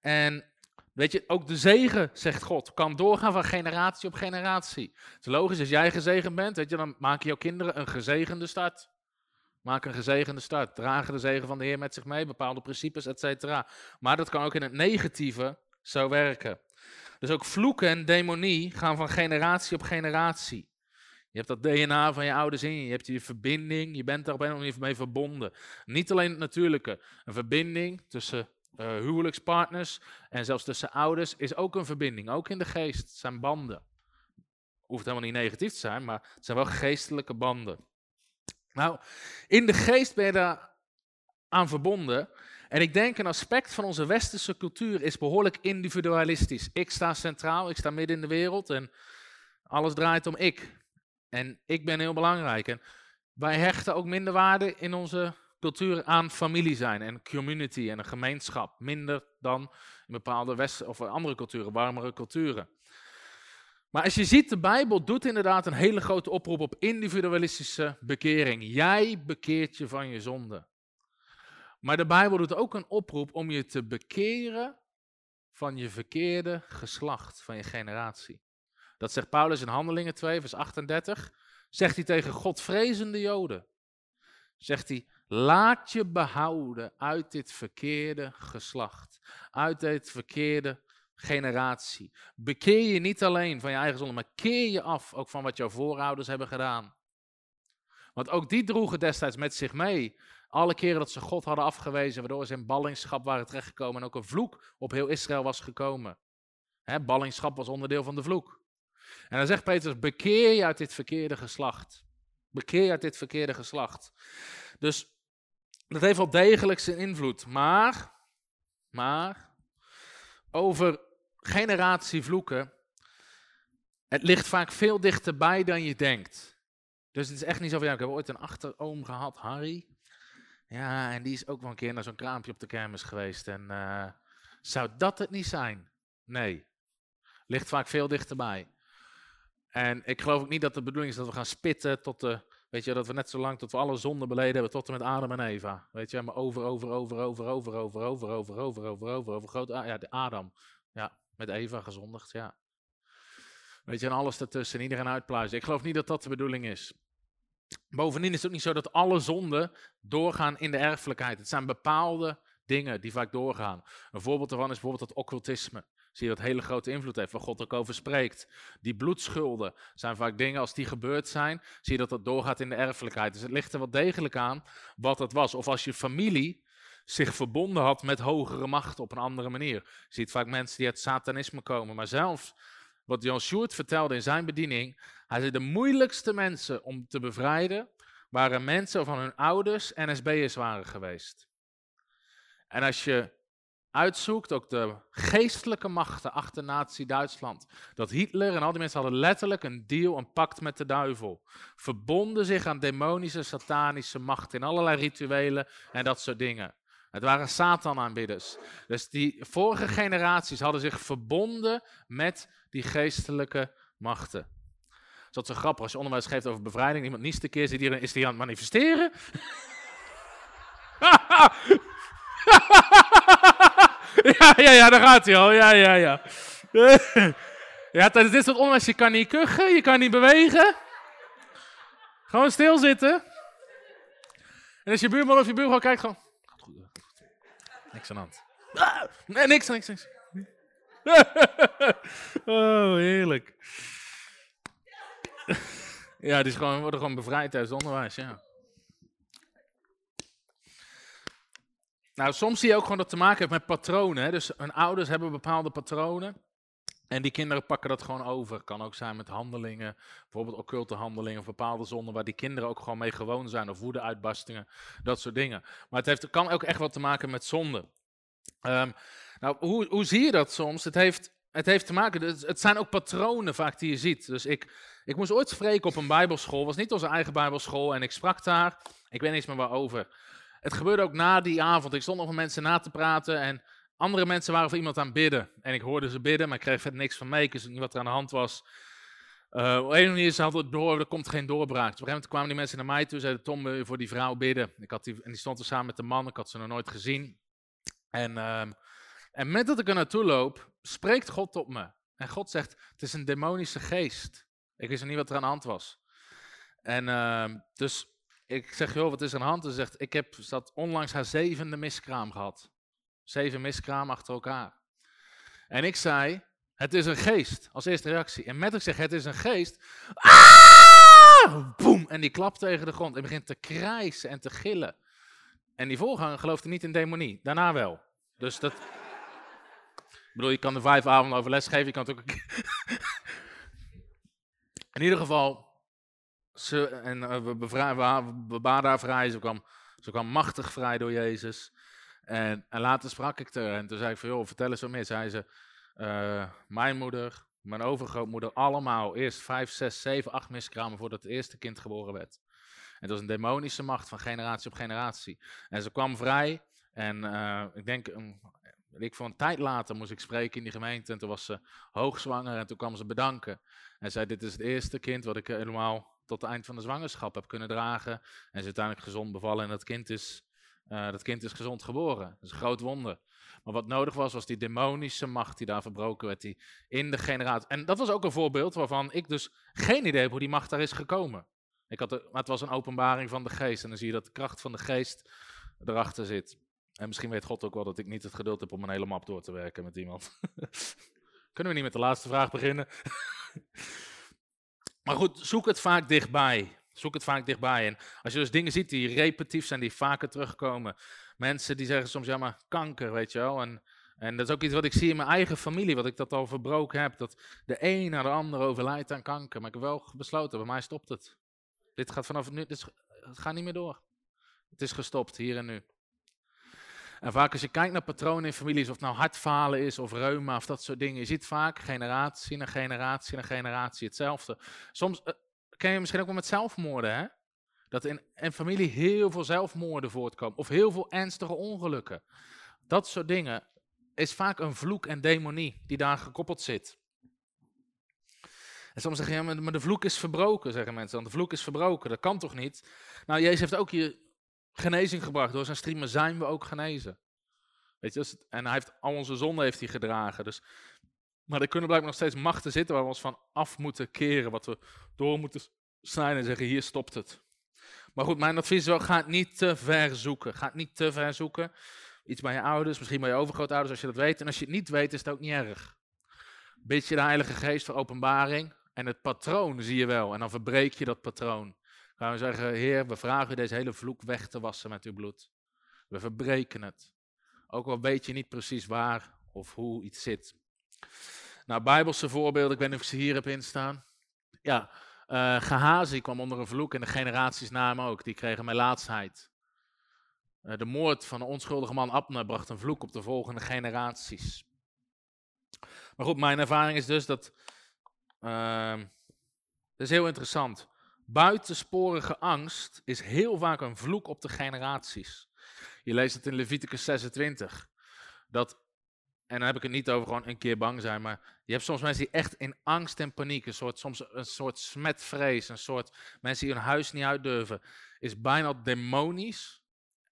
En weet je, ook de zegen, zegt God, kan doorgaan van generatie op generatie. Het is logisch, als jij gezegend bent, weet je, dan maken jouw kinderen een gezegende start. Maak een gezegende start. Dragen de zegen van de Heer met zich mee, bepaalde principes, et cetera. Maar dat kan ook in het negatieve zo werken. Dus ook vloeken en demonie gaan van generatie op generatie. Je hebt dat DNA van je ouders in je, je hebt je verbinding, je bent daar op een of andere manier mee verbonden. Niet alleen het natuurlijke, een verbinding tussen uh, huwelijkspartners en zelfs tussen ouders is ook een verbinding, ook in de geest. Het zijn banden. Hoeft helemaal niet negatief te zijn, maar het zijn wel geestelijke banden. Nou, in de geest ben je daar aan verbonden. En ik denk een aspect van onze westerse cultuur is behoorlijk individualistisch. Ik sta centraal, ik sta midden in de wereld en alles draait om ik. En ik ben heel belangrijk. En wij hechten ook minder waarde in onze cultuur aan familie zijn en community en een gemeenschap. Minder dan in bepaalde west- of andere culturen, warmere culturen. Maar als je ziet, de Bijbel doet inderdaad een hele grote oproep op individualistische bekering. Jij bekeert je van je zonde. Maar de Bijbel doet ook een oproep om je te bekeren van je verkeerde geslacht, van je generatie. Dat zegt Paulus in Handelingen 2, vers 38. Zegt hij tegen Godvrezende Joden. Zegt hij, laat je behouden uit dit verkeerde geslacht. Uit dit verkeerde generatie. Bekeer je niet alleen van je eigen zonde, maar keer je af ook van wat jouw voorouders hebben gedaan. Want ook die droegen destijds met zich mee. Alle keren dat ze God hadden afgewezen, waardoor ze in ballingschap waren terechtgekomen en ook een vloek op heel Israël was gekomen. Ballingschap was onderdeel van de vloek. En dan zegt Petrus, bekeer je uit dit verkeerde geslacht. Bekeer je uit dit verkeerde geslacht. Dus dat heeft wel degelijk zijn invloed. Maar, maar, over generatie vloeken, het ligt vaak veel dichterbij dan je denkt. Dus het is echt niet zo van, ja, ik heb ooit een achteroom gehad, Harry. Ja, en die is ook wel een keer naar zo'n kraampje op de kermis geweest. En uh, zou dat het niet zijn? Nee. Ligt vaak veel dichterbij. En ik geloof ook niet dat de bedoeling is dat we gaan spitten tot de, weet je, dat we net zo lang tot we alle zonden beleden hebben tot en met Adam en Eva. Weet je, maar over, over, over, over, over, over, over, over, over, over, over, over, groot, ja, de Adam. Ja, met Eva gezondigd, ja. Weet je, en alles ertussen, iedereen uitpluizen. Ik geloof niet dat dat de bedoeling is. Bovendien is het ook niet zo dat alle zonden doorgaan in de erfelijkheid. Het zijn bepaalde dingen die vaak doorgaan. Een voorbeeld daarvan is bijvoorbeeld het occultisme. Zie je dat hele grote invloed heeft, waar God ook over spreekt. Die bloedschulden zijn vaak dingen, als die gebeurd zijn, zie je dat dat doorgaat in de erfelijkheid. Dus het ligt er wel degelijk aan wat het was. Of als je familie zich verbonden had met hogere machten op een andere manier. Je ziet vaak mensen die uit satanisme komen, maar zelfs wat Jan Sjoerd vertelde in zijn bediening, hij zei de moeilijkste mensen om te bevrijden waren mensen van hun ouders NSB'ers waren geweest. En als je uitzoekt, ook de geestelijke machten achter Nazi-Duitsland. Dat Hitler en al die mensen hadden letterlijk een deal, een pact met de duivel. Verbonden zich aan demonische, satanische machten in allerlei rituelen en dat soort dingen. Het waren Satan-aanbidders. Dus die vorige generaties hadden zich verbonden met die geestelijke machten. Dat is zo grappig als je onderwijs geeft over bevrijding. Iemand niest een keer, zit hier, is die aan het manifesteren? ja, ja, ja, daar gaat hij al. Ja, ja, ja. ja, tijdens dit soort onderwijs, je kan niet kuchen, je kan niet bewegen. Gewoon stilzitten. En als je buurman of je buurvrouw kijkt, gewoon... Niks aan de hand. Nee, niks, niks, niks. oh, heerlijk. Ja, die is gewoon, worden gewoon bevrijd tijdens het onderwijs, ja. Nou, soms zie je ook gewoon dat te maken heeft met patronen. Hè? Dus hun ouders hebben bepaalde patronen. En die kinderen pakken dat gewoon over. Kan ook zijn met handelingen, bijvoorbeeld occulte handelingen of bepaalde zonden waar die kinderen ook gewoon mee gewoon zijn. Of woede-uitbarstingen, dat soort dingen. Maar het heeft, kan ook echt wat te maken met zonde. Ehm, nou, hoe, hoe zie je dat soms? Het heeft, het heeft te maken, het zijn ook patronen vaak die je ziet. Dus ik, ik moest ooit spreken op een bijbelschool, was niet onze eigen bijbelschool. En ik sprak daar, ik weet niet meer waarover. Het gebeurde ook na die avond. Ik stond nog met mensen na te praten en andere mensen waren voor iemand aan het bidden. En ik hoorde ze bidden, maar ik kreeg verder niks van mee. Ik wist niet wat er aan de hand was. Uh, op een manier ze hadden door, er komt geen doorbraak. Dus op een gegeven moment kwamen die mensen naar mij toe zeiden, Tom, wil je voor die vrouw bidden? Ik had die, en die stond er samen met de man, ik had ze nog nooit gezien. En, uh, en met dat ik er naartoe loop, spreekt God tot me. En God zegt, het is een demonische geest. Ik wist niet wat er aan de hand was. En uh, dus ik zeg, joh, wat is er aan de hand? Ze zegt, ik heb dat onlangs haar zevende miskraam gehad. Zeven miskraam achter elkaar. En ik zei, het is een geest, als eerste reactie. En met ik zeg, het is een geest. Ah! Boom! En die klapt tegen de grond en begint te krijsen en te gillen. En die voorganger geloofde niet in demonie. Daarna wel. Dus dat... Ik bedoel, je kan er vijf avonden over les geven. Je kan het ook... in ieder geval, ze, en uh, we, we, we haar vrij. Ze kwam, ze kwam machtig vrij door Jezus. En, en later sprak ik er en toen zei ik van, joh, vertel eens wat meer. Zei ze, uh, mijn moeder, mijn overgrootmoeder, allemaal eerst vijf, zes, zeven, acht miskramen voordat het eerste kind geboren werd. En dat was een demonische macht van generatie op generatie. En ze kwam vrij en uh, ik denk, ik voor een tijd later moest ik spreken in die gemeente en toen was ze hoogzwanger en toen kwam ze bedanken. En zei, dit is het eerste kind wat ik helemaal tot het eind van de zwangerschap heb kunnen dragen. En ze uiteindelijk gezond bevallen en dat kind is, uh, dat kind is gezond geboren. Dat is een groot wonder. Maar wat nodig was, was die demonische macht die daar verbroken werd, die in de generatie. En dat was ook een voorbeeld waarvan ik dus geen idee heb hoe die macht daar is gekomen. Ik had maar het was een openbaring van de geest. En dan zie je dat de kracht van de geest erachter zit. En misschien weet God ook wel dat ik niet het geduld heb om een hele map door te werken met iemand. Kunnen we niet met de laatste vraag beginnen? Maar goed, zoek het vaak dichtbij. Zoek het vaak dichtbij. En als je dus dingen ziet die repetitief zijn, die vaker terugkomen. Mensen die zeggen soms, ja maar kanker, weet je wel. En, en dat is ook iets wat ik zie in mijn eigen familie, wat ik dat al verbroken heb. Dat de een naar de ander overlijdt aan kanker. Maar ik heb wel besloten, bij mij stopt het. Dit gaat vanaf nu, dit het gaat niet meer door. Het is gestopt, hier en nu. En vaak als je kijkt naar patronen in families, of het nou hartfalen is of reuma of dat soort dingen, je ziet vaak generatie na generatie na generatie hetzelfde. Soms uh, ken je misschien ook wel met zelfmoorden, hè? Dat in een familie heel veel zelfmoorden voortkomen of heel veel ernstige ongelukken. Dat soort dingen is vaak een vloek en demonie die daar gekoppeld zit. En soms zeg je, ja, maar de vloek is verbroken, zeggen mensen. Want de vloek is verbroken, dat kan toch niet? Nou, Jezus heeft ook je genezing gebracht. Door zijn streamen zijn we ook genezen. Weet je, en hij heeft al onze zonden heeft hij gedragen. Dus, maar er kunnen blijkbaar nog steeds machten zitten waar we ons van af moeten keren. Wat we door moeten snijden en zeggen, hier stopt het. Maar goed, mijn advies is wel, ga het niet te ver zoeken. Ga het niet te ver zoeken. Iets bij je ouders, misschien bij je overgrootouders als je dat weet. En als je het niet weet, is het ook niet erg. Bid je de Heilige Geest voor openbaring. En het patroon zie je wel. En dan verbreek je dat patroon. Gaan we zeggen, Heer, we vragen u deze hele vloek weg te wassen met uw bloed. We verbreken het. Ook al weet je niet precies waar of hoe iets zit. Nou, Bijbelse voorbeelden, ik weet niet of ik ze hier heb instaan. Ja, uh, Gehazi kwam onder een vloek en de generaties na hem ook. Die kregen melaatsheid. Eh, de moord van de onschuldige man Abner bracht een vloek op de volgende generaties. Maar goed, mijn ervaring is dus dat. Uh, dat is heel interessant. Buitensporige angst is heel vaak een vloek op de generaties. Je leest het in Leviticus 26. Dat, en dan heb ik het niet over gewoon een keer bang zijn, maar je hebt soms mensen die echt in angst en paniek, een soort, soms een soort smetvrees, een soort mensen die hun huis niet uit durven, is bijna demonisch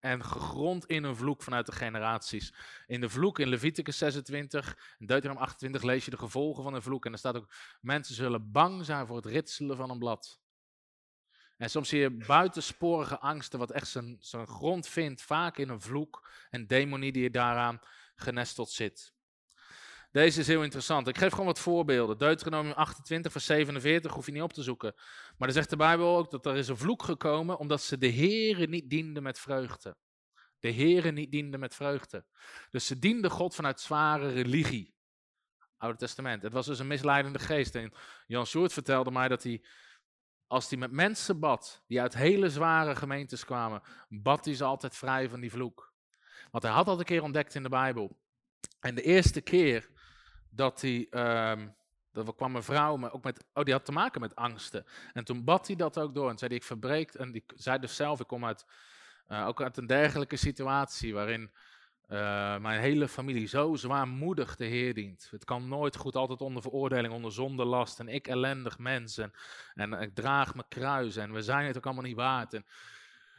en gegrond in een vloek vanuit de generaties. In de vloek in Leviticus 26 en Deuteronomium 28 lees je de gevolgen van de vloek. En er staat ook, mensen zullen bang zijn voor het ritselen van een blad. En soms zie je buitensporige angsten, wat echt zijn, zijn grond vindt, vaak in een vloek en demonie die daaraan genesteld zit. Deze is heel interessant. Ik geef gewoon wat voorbeelden. Deuteronomium 28, vers 47, hoef je niet op te zoeken. Maar dan zegt de Bijbel ook dat er is een vloek gekomen omdat ze de Heeren niet dienden met vreugde. De Heeren niet dienden met vreugde. Dus ze dienden God vanuit zware religie. Oude Testament. Het was dus een misleidende geest. En Jan Sjoerd vertelde mij dat hij, als hij met mensen bad, die uit hele zware gemeentes kwamen, bad hij ze altijd vrij van die vloek. Want hij had al een keer ontdekt in de Bijbel. En de eerste keer dat hij, um, dat kwam een vrouw, maar ook met, oh die had te maken met angsten. En toen bad hij dat ook door en zei ik verbreek, en die zei dus zelf, ik kom uit, uh, ook uit een dergelijke situatie waarin uh, mijn hele familie zo zwaarmoedig de Heer dient. Het kan nooit goed, altijd onder veroordeling, onder zonde last. En ik ellendig mens. En, en ik draag mijn kruis. En we zijn het ook allemaal niet waard. En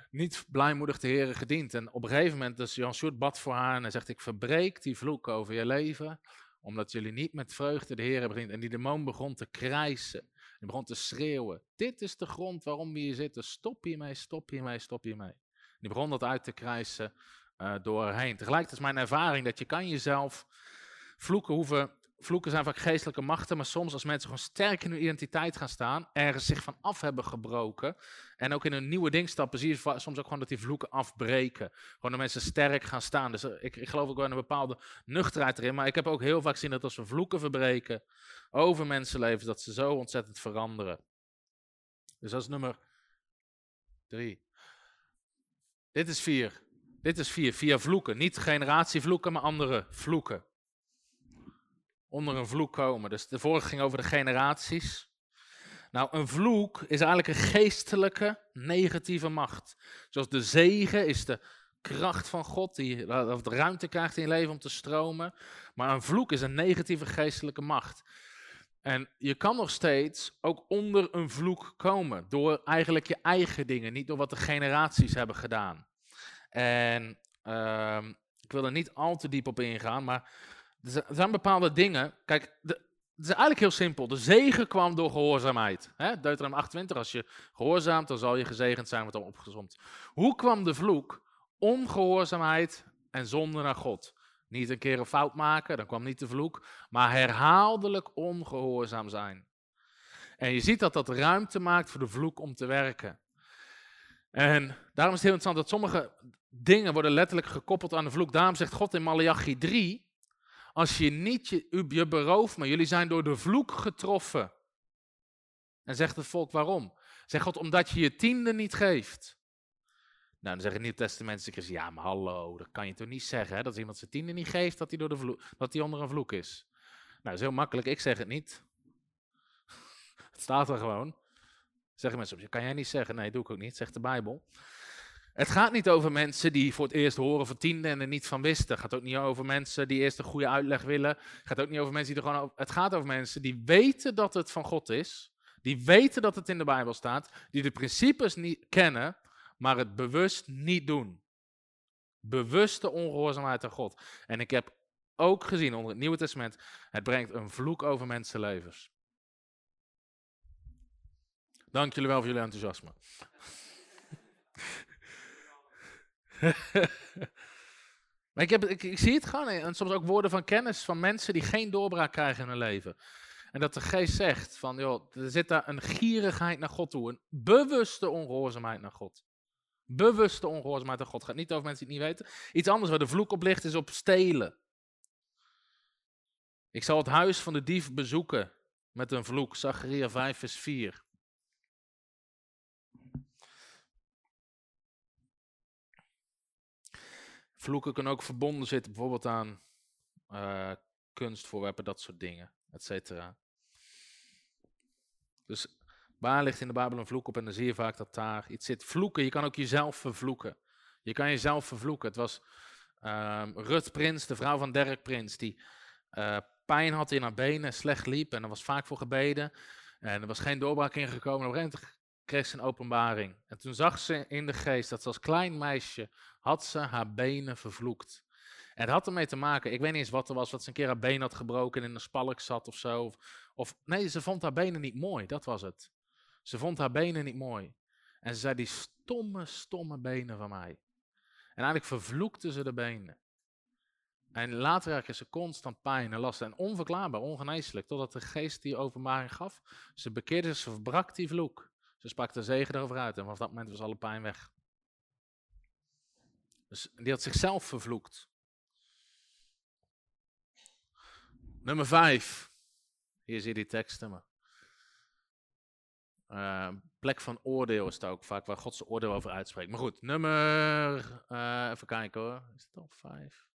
niet blijmoedig de Heer gediend. En op een gegeven moment, dus Jan Sjoerd bad voor haar. En zegt, ik verbreek die vloek over je leven omdat jullie niet met vreugde de Heer gediend. En die demon begon te krijsen. Die begon te schreeuwen. Dit is de grond waarom we hier zitten. Stop hiermee, stop hiermee, stop hiermee. Die begon dat uit te krijsen uh, doorheen. Tegelijkertijd is mijn ervaring dat je kan jezelf vloeken hoeven vloeken zijn vaak geestelijke machten, maar soms als mensen gewoon sterk in hun identiteit gaan staan, ergens zich van af hebben gebroken en ook in een nieuwe ding stappen, zie je soms ook gewoon dat die vloeken afbreken. Gewoon dat mensen sterk gaan staan. Dus eh, ik, ik geloof ook wel in een bepaalde nuchterheid erin, maar ik heb ook heel vaak gezien dat als we vloeken verbreken over mensenlevens, dat ze zo ontzettend veranderen. Dus dat is nummer drie. Dit is vier. Dit is vier. Via vloeken. Niet generatievloeken, maar andere vloeken onder een vloek komen. Dus de vorige ging over de generaties. Nou, een vloek is eigenlijk een geestelijke negatieve macht. Zoals de zegen is de kracht van God, die de ruimte krijgt in je leven om te stromen. Maar een vloek is een negatieve geestelijke macht. En je kan nog steeds ook onder een vloek komen. Door eigenlijk je eigen dingen, niet door wat de generaties hebben gedaan. En uh, ik wil er niet al te diep op ingaan, maar er zijn bepaalde dingen. Kijk, het is eigenlijk heel simpel. De zegen kwam door gehoorzaamheid. Hè? Deuteronomium 28, als je gehoorzaamt, dan zal je gezegend zijn, wordt dan opgezomd. Hoe kwam de vloek? Ongehoorzaamheid en zonde naar God. Niet een keer een fout maken, dan kwam niet de vloek, maar herhaaldelijk ongehoorzaam zijn. En je ziet dat dat ruimte maakt voor de vloek om te werken. En daarom is het heel interessant dat sommige dingen worden letterlijk gekoppeld aan de vloek. Daarom zegt God in Malachi 3, als je niet je, berooft me, jullie zijn door de vloek getroffen. En zegt het volk waarom? Zegt God, omdat je je tiende niet geeft. Nou, dan zeggen Nieuw Testament, ja, maar hallo, dat kan je toch niet zeggen, hè? dat iemand zijn tiende niet geeft, dat hij, door de vloek, dat hij onder een vloek is. Nou, dat is heel makkelijk, ik zeg het niet. het staat er gewoon. Zeggen mensen, kan jij niet zeggen? Nee, doe ik ook niet, zegt de Bijbel. Het gaat niet over mensen die voor het eerst horen van tiende en er niet van wisten. Het gaat ook niet over mensen die eerst een goede uitleg willen. Het gaat ook niet over mensen die er gewoon over... Het gaat over mensen die weten dat het van God is. Die weten dat het in de Bijbel staat. Die de principes niet kennen, maar het bewust niet doen. Bewuste ongehoorzaamheid aan God. En ik heb ook gezien onder het Nieuwe Testament, het brengt een vloek over mensenlevens. Dank jullie wel voor jullie enthousiasme. maar ik, heb, ik, ik, zie het gewoon, en soms ook woorden van kennis van mensen die geen doorbraak krijgen in hun leven. En dat de geest zegt van, joh, er zit daar een gierigheid naar God toe, een bewuste ongehoorzaamheid naar God. Bewuste ongehoorzaamheid naar God. Het gaat niet over mensen die het niet weten. Iets anders waar de vloek op ligt is op stelen. Ik zal het huis van de dief bezoeken met een vloek. Zacharia 5 vers 4. Vloeken kunnen ook verbonden zitten, bijvoorbeeld aan uh, kunstvoorwerpen, dat soort dingen, et cetera. Dus waar ligt in de Bijbel een vloek op? En dan zie je vaak dat daar iets zit. Vloeken, je kan ook jezelf vervloeken. Je kan jezelf vervloeken. Het was uh, Rut Prins, de vrouw van Dirk Prins, die uh, pijn had in haar benen, slecht liep en er was vaak voor gebeden. En er was geen doorbraak ingekomen. Op een kreeg ze een openbaring. En toen zag ze in de geest dat ze als klein meisje had ze haar benen vervloekt. En het had ermee te maken, ik weet niet eens wat er was, dat ze een keer haar been had gebroken en in een spalk zat of zo. Of, of nee, ze vond haar benen niet mooi, dat was het. Ze vond haar benen niet mooi. En ze zei, die stomme, stomme benen van mij. En eigenlijk vervloekte ze de benen. En later raakte ze constant pijn en last. En onverklaarbaar, ongeneeslijk. Totdat de geest die openbaring gaf. Ze bekeerde, ze verbrak die vloek. Ze sprak de zegen erover uit. En vanaf dat moment was alle pijn weg. Dus die had zichzelf vervloekt. Nummer vijf. Hier zie je die teksten. Uh, plek van oordeel is het ook vaak waar God zijn oordeel over uitspreekt. Maar goed, nummer. Uh, even kijken hoor. Is het al vijf?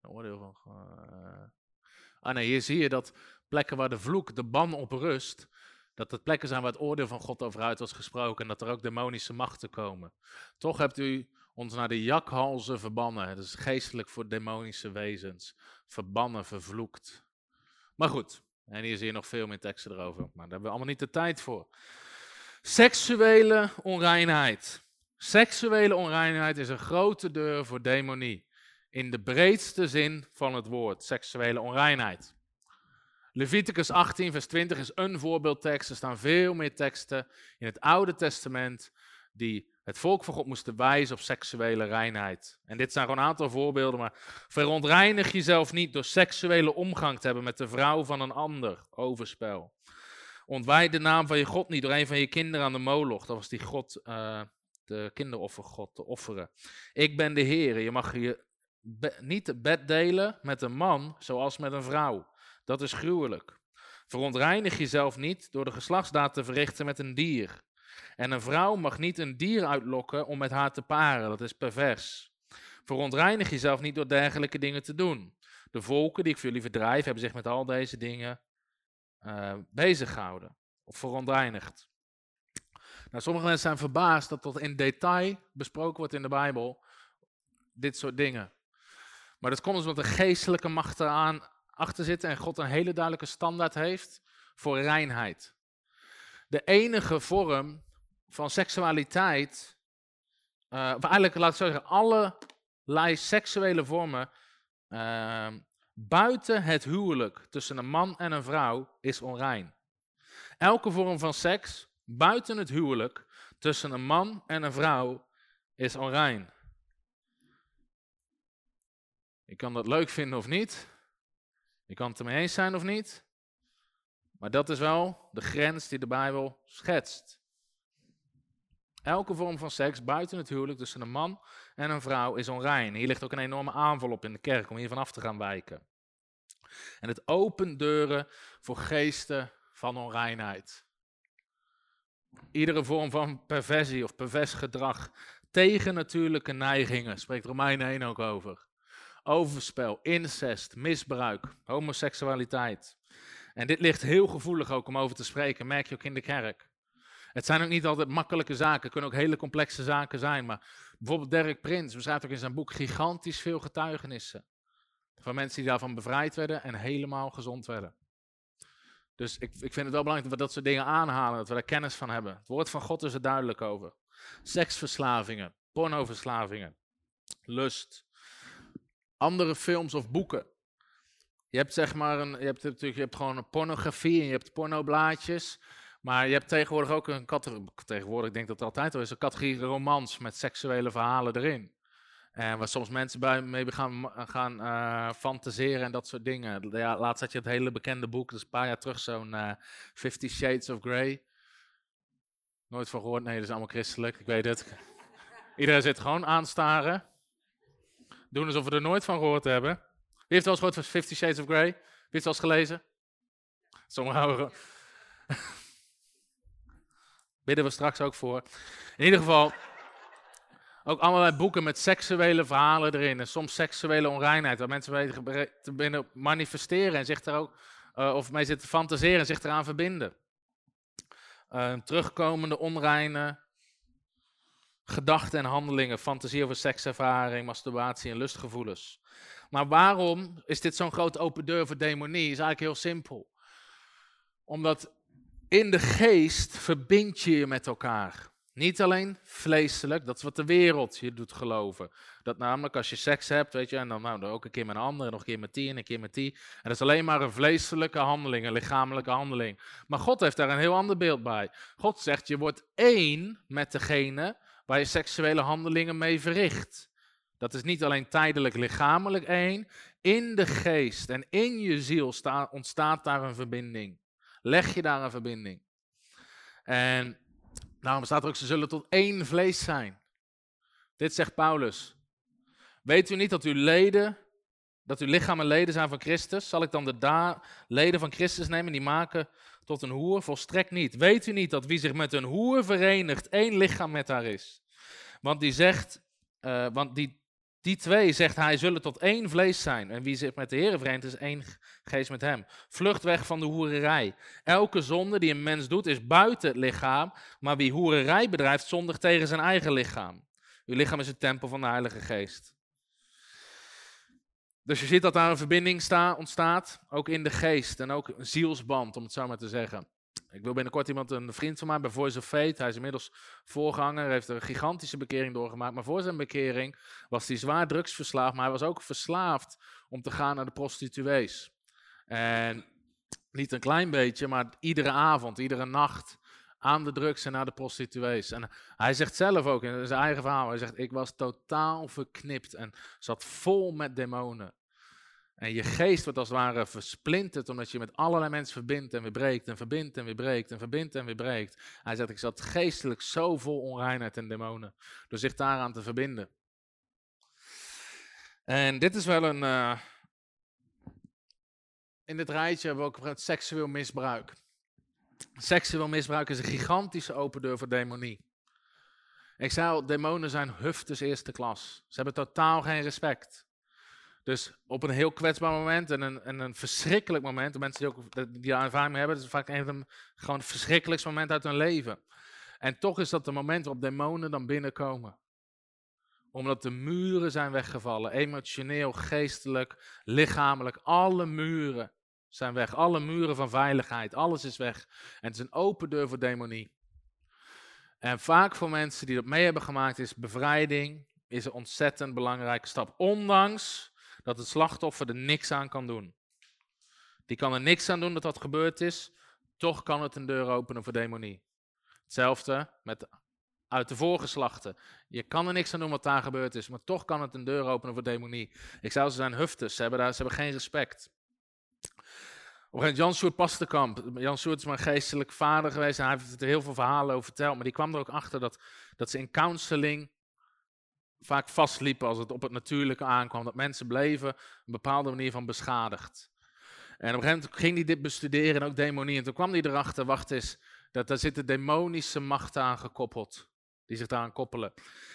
Een oordeel van. Uh... Ah nee, hier zie je dat plekken waar de vloek, de ban op rust. Dat het plekken zijn waar het oordeel van God over uit was gesproken. En dat er ook demonische machten komen. Toch hebt u ons naar de jakhalzen verbannen. Dat is geestelijk voor demonische wezens. Verbannen, vervloekt. Maar goed, en hier zie je nog veel meer teksten erover. Maar daar hebben we allemaal niet de tijd voor. Seksuele onreinheid. Seksuele onreinheid is een grote deur voor demonie. In de breedste zin van het woord, seksuele onreinheid. Leviticus 18, vers 20 is een voorbeeldtekst. Er staan veel meer teksten in het Oude Testament die het volk van God moesten wijzen op seksuele reinheid. En dit zijn gewoon een aantal voorbeelden, maar verontreinig jezelf niet door seksuele omgang te hebben met de vrouw van een ander, overspel. Ontwijd de naam van je God niet door een van je kinderen aan de moloch. Dat was die God, uh, de kinderoffergod, te offeren. Ik ben de Heer. Je mag je niet het bed delen met een man zoals met een vrouw. Dat is gruwelijk. Verontreinig jezelf niet door de geslachtsdaad te verrichten met een dier. En een vrouw mag niet een dier uitlokken om met haar te paren. Dat is pervers. Verontreinig jezelf niet door dergelijke dingen te doen. De volken die ik voor jullie verdrijf, hebben zich met al deze dingen uh, bezig gehouden. Of verontreinigd. Nou, sommige mensen zijn verbaasd dat tot in detail besproken wordt in de Bijbel dit soort dingen. Maar dat komt dus omdat er geestelijke macht eraan achter zitten en God een hele duidelijke standaard heeft voor reinheid. De enige vorm van seksualiteit, uh, of eigenlijk laat ik zo zeggen, allerlei seksuele vormen uh, buiten het huwelijk tussen een man en een vrouw is onrein. Elke vorm van seks buiten het huwelijk tussen een man en een vrouw is onrein. Je kan dat leuk vinden of niet. Je kan het ermee eens zijn of niet. Maar dat is wel de grens die de Bijbel schetst. Elke vorm van seks buiten het huwelijk tussen een man en een vrouw is onrein. Hier ligt ook een enorme aanval op in de kerk om hier vanaf te gaan wijken. En het opent deuren voor geesten van onreinheid. Iedere vorm van perversie of pervers gedrag tegen natuurlijke neigingen, spreekt Romein 1 ook over. Overspel, incest, misbruik, homoseksualiteit. En dit ligt heel gevoelig ook om over te spreken, merk je ook in de kerk. Het zijn ook niet altijd makkelijke zaken, kunnen ook hele complexe zaken zijn. Maar bijvoorbeeld Derek Prins beschrijft ook in zijn boek gigantisch veel getuigenissen. Van mensen die daarvan bevrijd werden en helemaal gezond werden. Dus ik, ik vind het wel belangrijk dat we dat soort dingen aanhalen, dat we daar kennis van hebben. Het woord van God is er duidelijk over. Seksverslavingen, pornoverslavingen, lust, andere films of boeken. Je hebt zeg maar een, je hebt natuurlijk, je hebt gewoon een pornografie en je hebt pornoblaadjes. Maar je hebt tegenwoordig ook een categorie, tegenwoordig ik dat altijd al is, een categorie romans met seksuele verhalen erin. En waar soms mensen bij mee gaan, gaan uh, fantaseren en dat soort dingen. Ja, laatst had je het hele bekende boek, dus een paar jaar terug, zo'n uh, Fifty Shades of Grey. Nooit van gehoord, nee, dat is allemaal christelijk, ik weet het. Iedereen zit gewoon aanstaren. Doen alsof we er nooit van gehoord hebben. Wie heeft wel eens gehoord van Fifty Shades of Grey? Wie heeft wel eens gelezen? Sommigen houden... Bidden we straks ook voor. In ieder geval, ook allerlei boeken met seksuele verhalen erin. En soms seksuele onreinheid, waar mensen mee te binnen manifesteren en zich daar ook, uh, of mee zitten fantaseren en zich eraan verbinden. Uh, terugkomende onreine gedachten en handelingen, fantasie over sekservaring, masturbatie en lustgevoelens. Maar waarom is dit zo'n groot open deur voor demonie? Is eigenlijk heel simpel. Omdat in de geest verbind je je met elkaar. Niet alleen vleeselijk, dat is wat de wereld je doet geloven. Dat namelijk als je seks hebt, weet je, en dan nou, ook een keer met een ander, en nog een keer met die en een keer met die. En dat is alleen maar een vleeselijke handeling, een lichamelijke handeling. Maar God heeft daar een heel ander beeld bij. God zegt, je wordt één met degene waar je seksuele handelingen mee verricht. Dat is niet alleen tijdelijk lichamelijk één, in de geest en in je ziel ontstaat daar een verbinding. Leg je daar een verbinding. En daarom staat er ook, ze zullen tot één vlees zijn. Dit zegt Paulus. Weet u niet dat uw leden, dat uw lichaam en leden zijn van Christus? Zal ik dan de leden van Christus nemen die maken tot een hoer? Volstrekt niet. Weet u niet dat wie zich met een hoer verenigt, één lichaam met haar is? Want die zegt, uh, want die, die twee, zegt hij, zullen tot één vlees zijn. En wie zich met de Heer verenigt, is één geest met hem. Vlucht weg van de hoererij. Elke zonde die een mens doet, is buiten het lichaam. Maar wie hoererij bedrijft, zondigt tegen zijn eigen lichaam. Uw lichaam is het tempel van de Heilige Geest. Dus je ziet dat daar een verbinding sta, ontstaat, ook in de geest en ook een zielsband, om het zo maar te zeggen. Ik wil binnenkort iemand, een vriend van mij, bij Voice of Fate. Hij is inmiddels voorganger, heeft een gigantische bekering doorgemaakt. Maar voor zijn bekering was hij zwaar drugsverslaafd, maar hij was ook verslaafd om te gaan naar de prostituees. En niet een klein beetje, maar iedere avond, iedere nacht aan de drugs en naar de prostituees. En hij zegt zelf ook in zijn eigen verhaal, hij zegt, ik was totaal verknipt en zat vol met demonen. En je geest wordt als het ware versplinterd, omdat je met allerlei mensen verbindt en weer breekt en verbindt en weer breekt en verbindt en weer breekt. Hij zegt, ik zat geestelijk zo vol onreinheid en demonen, door zich daaraan te verbinden. En dit is wel een, uh, in dit rijtje hebben we ook het seksueel misbruik. Seksueel misbruik is een gigantische open deur voor demonie. Ik zei al, demonen zijn huftes eerste klas. Ze hebben totaal geen respect. Dus op een heel kwetsbaar moment en een, en een verschrikkelijk moment, de mensen die ook die ervaring hebben, dat is vaak een van de gewoon verschrikkelijkste momenten uit hun leven. En toch is dat de moment waarop demonen dan binnenkomen. Omdat de muren zijn weggevallen, emotioneel, geestelijk, lichamelijk, alle muren zijn weg. Alle muren van veiligheid, alles is weg. En het is een open deur voor demonie. En vaak voor mensen die dat mee hebben gemaakt is bevrijding, is een ontzettend belangrijke stap. Ondanks dat het slachtoffer er niks aan kan doen. Die kan er niks aan doen dat dat gebeurd is, toch kan het een deur openen voor demonie. Hetzelfde met uit de voorgeslachten. Je kan er niks aan doen wat daar gebeurd is, maar toch kan het een deur openen voor demonie. Ik zou ze zijn huftes, ze hebben, daar, ze hebben geen respect. Op een Jan Sjoerd Pastenkamp. Jan Sjoerd is mijn geestelijk vader geweest en hij heeft er heel veel verhalen over verteld. Maar die kwam er ook achter dat, dat ze in counseling vaak vastliepen als het op het natuurlijke aankwam. Dat mensen bleven een bepaalde manier van beschadigd. En op een gegeven moment ging hij dit bestuderen en ook demonie. En toen kwam hij erachter, wacht eens, dat daar zitten demonische machten aan gekoppeld. Die zich daaraan koppelen.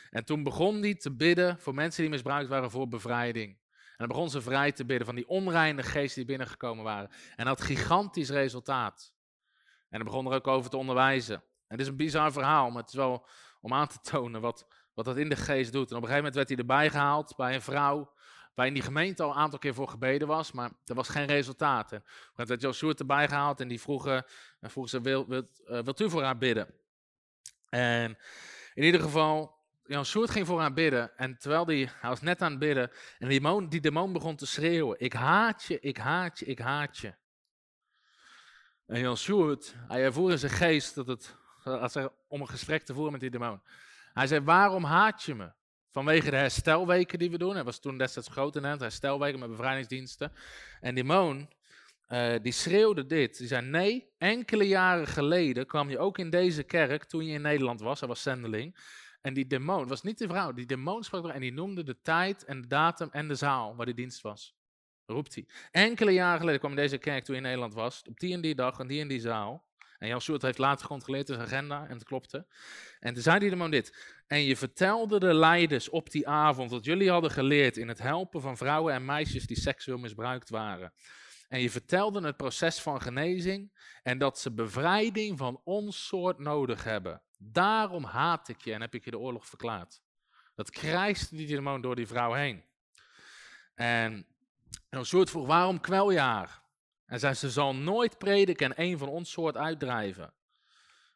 En toen begon hij te bidden voor mensen die misbruikt waren voor bevrijding. En dan begon ze vrij te bidden van die onreine geesten die binnengekomen waren. En dat gigantisch resultaat. En dan begon er ook over te onderwijzen. En het is een bizar verhaal, maar het is wel om aan te tonen wat, wat dat in de geest doet. En op een gegeven moment werd hij erbij gehaald bij een vrouw, waar in die gemeente al een aantal keer voor gebeden was, maar er was geen resultaat. En werd Joshua erbij gehaald en die vroegen, en vroeg ze, wil, wil, uh, wilt u voor haar bidden? En in ieder geval, Jan Soert ging voor haar bidden. En terwijl die, hij was net aan het bidden. En die demon, die demon begon te schreeuwen. Ik haat je, ik haat je, ik haat je. En Jan Soert, hij ervoer in zijn geest dat het, als er, om een gesprek te voeren met die demon. Hij zei, waarom haat je me? Vanwege de herstelweken die we doen. Hij was toen destijds groot in Nederland, herstelweken met bevrijdingsdiensten. En die moon, uh, die schreeuwde dit. Die zei, nee, enkele jaren geleden kwam je ook in deze kerk, toen je in Nederland was, hij was zendeling. En die demon, was niet de vrouw, die demon sprak en die noemde de tijd en de datum en de zaal waar die dienst was. Roept hij. Enkele jaren geleden kwam deze kerk toen je in Nederland was, op die en die dag en die en die zaal. En Jan Soert heeft later gecontroleerd zijn agenda en het klopte. En toen zei die demon dit. En je vertelde de leiders op die avond dat jullie hadden geleerd in het helpen van vrouwen en meisjes die seksueel misbruikt waren. En je vertelde het proces van genezing en dat ze bevrijding van ons soort nodig hebben. Daarom haat ik je en heb ik je de oorlog verklaard. Dat krijste die demon door die vrouw heen. En een soort vroeg, waarom kwel je haar? En zei, ze zal nooit prediken en een van ons soort uitdrijven.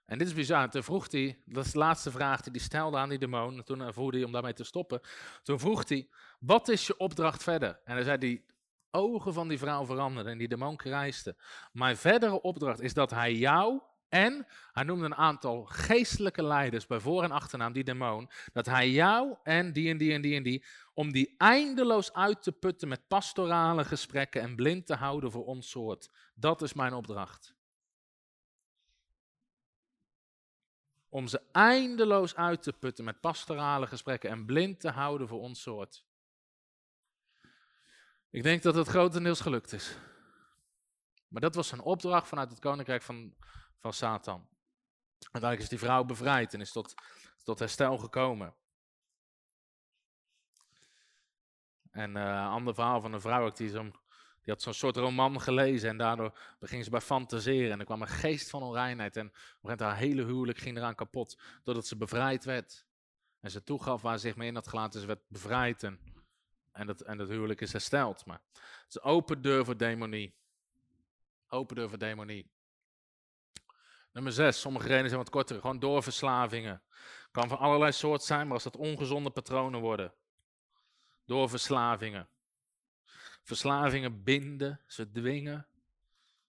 En dit is bizar. Toen vroeg hij, dat is de laatste vraag die hij stelde aan die demon. En toen vroeg hij om daarmee te stoppen. Toen vroeg hij, wat is je opdracht verder? En dan zei hij, ogen van die vrouw veranderden en die demon krijste. Mijn verdere opdracht is dat hij jou en, hij noemde een aantal geestelijke leiders bij voor- en achternaam, die demon, dat hij jou en die en die en die en die, om die eindeloos uit te putten met pastorale gesprekken en blind te houden voor ons soort. Dat is mijn opdracht. Om ze eindeloos uit te putten met pastorale gesprekken en blind te houden voor ons soort. Ik denk dat het grotendeels gelukt is. Maar dat was een opdracht vanuit het koninkrijk van, van Satan. Uiteindelijk is die vrouw bevrijd en is tot, tot herstel gekomen. En uh, een ander verhaal van een vrouw die, zo, die had zo'n soort roman gelezen en daardoor beging ze bij fantaseren. En er kwam een geest van onreinheid en op haar hele huwelijk ging eraan kapot, doordat ze bevrijd werd. En ze toegaf waar ze zich mee in had gelaten, ze werd bevrijd en, en, dat, en dat huwelijk is hersteld. Maar het is open deur voor demonie. Open deur voor demonie. Nummer 6, sommige redenen zijn wat korter. Gewoon doorverslavingen. Kan van allerlei soort zijn, maar als dat ongezonde patronen worden. Doorverslavingen. Verslavingen binden, ze dwingen.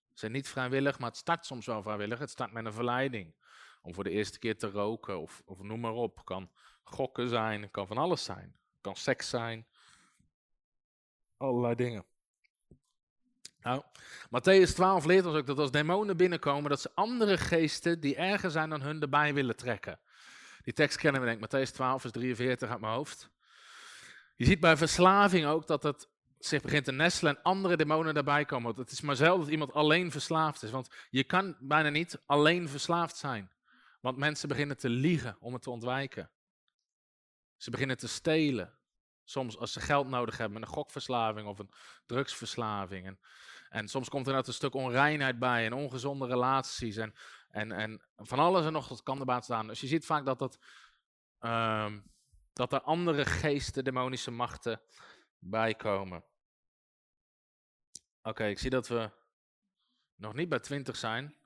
Ze zijn niet vrijwillig, maar het start soms wel vrijwillig. Het start met een verleiding. Om voor de eerste keer te roken of, of noem maar op. Kan gokken zijn, kan van alles zijn. Kan seks zijn. Allerlei dingen. Nou, Matthäus 12 leert ons ook dat als demonen binnenkomen, dat ze andere geesten die erger zijn dan hun erbij willen trekken. Die tekst kennen we denk ik, Matthäus 12 vers 43 uit mijn hoofd. Je ziet bij verslaving ook dat het zich begint te nestelen en andere demonen daarbij komen. Het is maar zelden dat iemand alleen verslaafd is. Want je kan bijna niet alleen verslaafd zijn. Want mensen beginnen te liegen om het te ontwijken. Ze beginnen te stelen. Soms als ze geld nodig hebben met een gokverslaving of een drugsverslaving. En, en soms komt er net een stuk onreinheid bij en ongezonde relaties. En, en, en van alles en nog wat kan erbij staan. Dus je ziet vaak dat, dat, um, dat er andere geesten, demonische machten bij komen. Oké, ik zie dat we nog niet bij 20 zijn.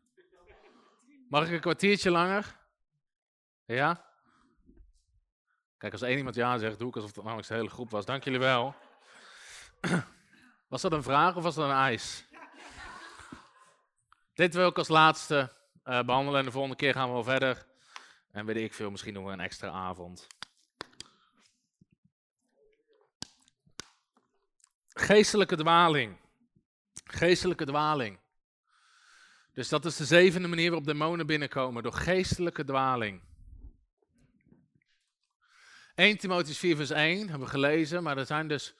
Mag ik een kwartiertje langer? Ja? Kijk, als één iemand ja zegt, doe ik alsof het namelijk de hele groep was. Dank jullie wel. Was dat een vraag of was dat een eis? Dit wil ik als laatste uh, behandelen en de volgende keer gaan we wel verder. En weet ik veel, misschien we een extra avond. Geestelijke dwaling. Geestelijke dwaling. Dus dat is de zevende manier waarop demonen binnenkomen, door geestelijke dwaling. 1 Timotheus 4 vers 1 hebben we gelezen, maar er zijn dus,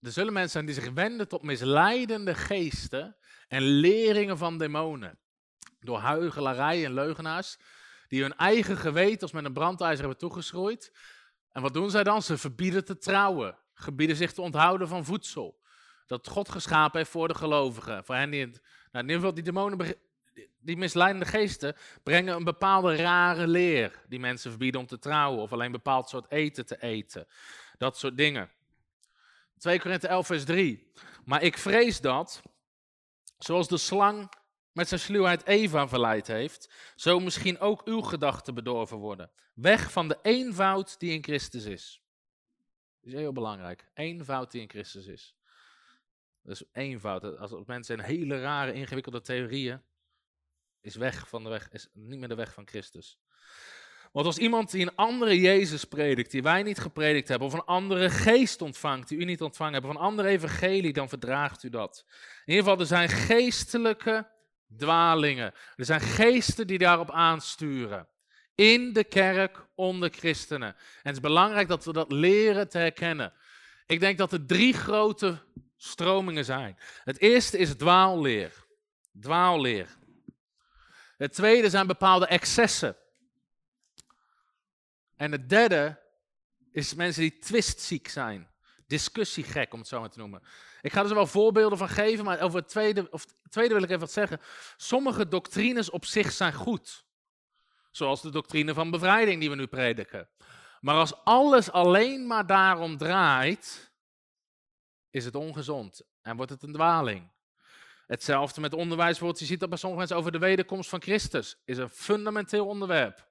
er zullen mensen zijn die zich wenden tot misleidende geesten en leringen van demonen. Door huigelarij en leugenaars, die hun eigen geweten als met een brandijzer hebben toegeschroeid. En wat doen zij dan? Ze verbieden te trouwen, gebieden zich te onthouden van voedsel. Dat God geschapen heeft voor de gelovigen. Voor hen die, nou in ieder geval die demonen die misleidende geesten brengen een bepaalde rare leer. Die mensen verbieden om te trouwen of alleen een bepaald soort eten te eten. Dat soort dingen. 2 Korinthe 11 vers 3. Maar ik vrees dat, zoals de slang met zijn sluwheid Eva verleid heeft, zo misschien ook uw gedachten bedorven worden. Weg van de eenvoud die in Christus is. Dat is heel belangrijk. Eenvoud die in Christus is. Dat is eenvoud. Als mensen een hele rare, ingewikkelde theorieën is weg van de weg, is niet meer de weg van Christus. Want als iemand die een andere Jezus predikt, die wij niet gepredikt hebben, of een andere geest ontvangt, die u niet ontvangen hebt, of een andere evangelie, dan verdraagt u dat. In ieder geval, er zijn geestelijke dwalingen. Er zijn geesten die daarop aansturen. In de kerk, onder christenen. En het is belangrijk dat we dat leren te herkennen. Ik denk dat er drie grote stromingen zijn. Het eerste is dwaalleer. Dwaalleer. Het tweede zijn bepaalde excessen. En het derde is mensen die twistziek zijn. Discussiegek, om het zo maar te noemen. Ik ga er wel voorbeelden van geven, maar over het tweede, of tweede wil ik even wat zeggen. Sommige doctrines op zich zijn goed. Zoals de doctrine van bevrijding die we nu prediken. Maar als alles alleen maar daarom draait, is het ongezond en wordt het een dwaling. Hetzelfde met onderwijs je ziet dat bij sommige mensen over de wederkomst van Christus, is een fundamenteel onderwerp.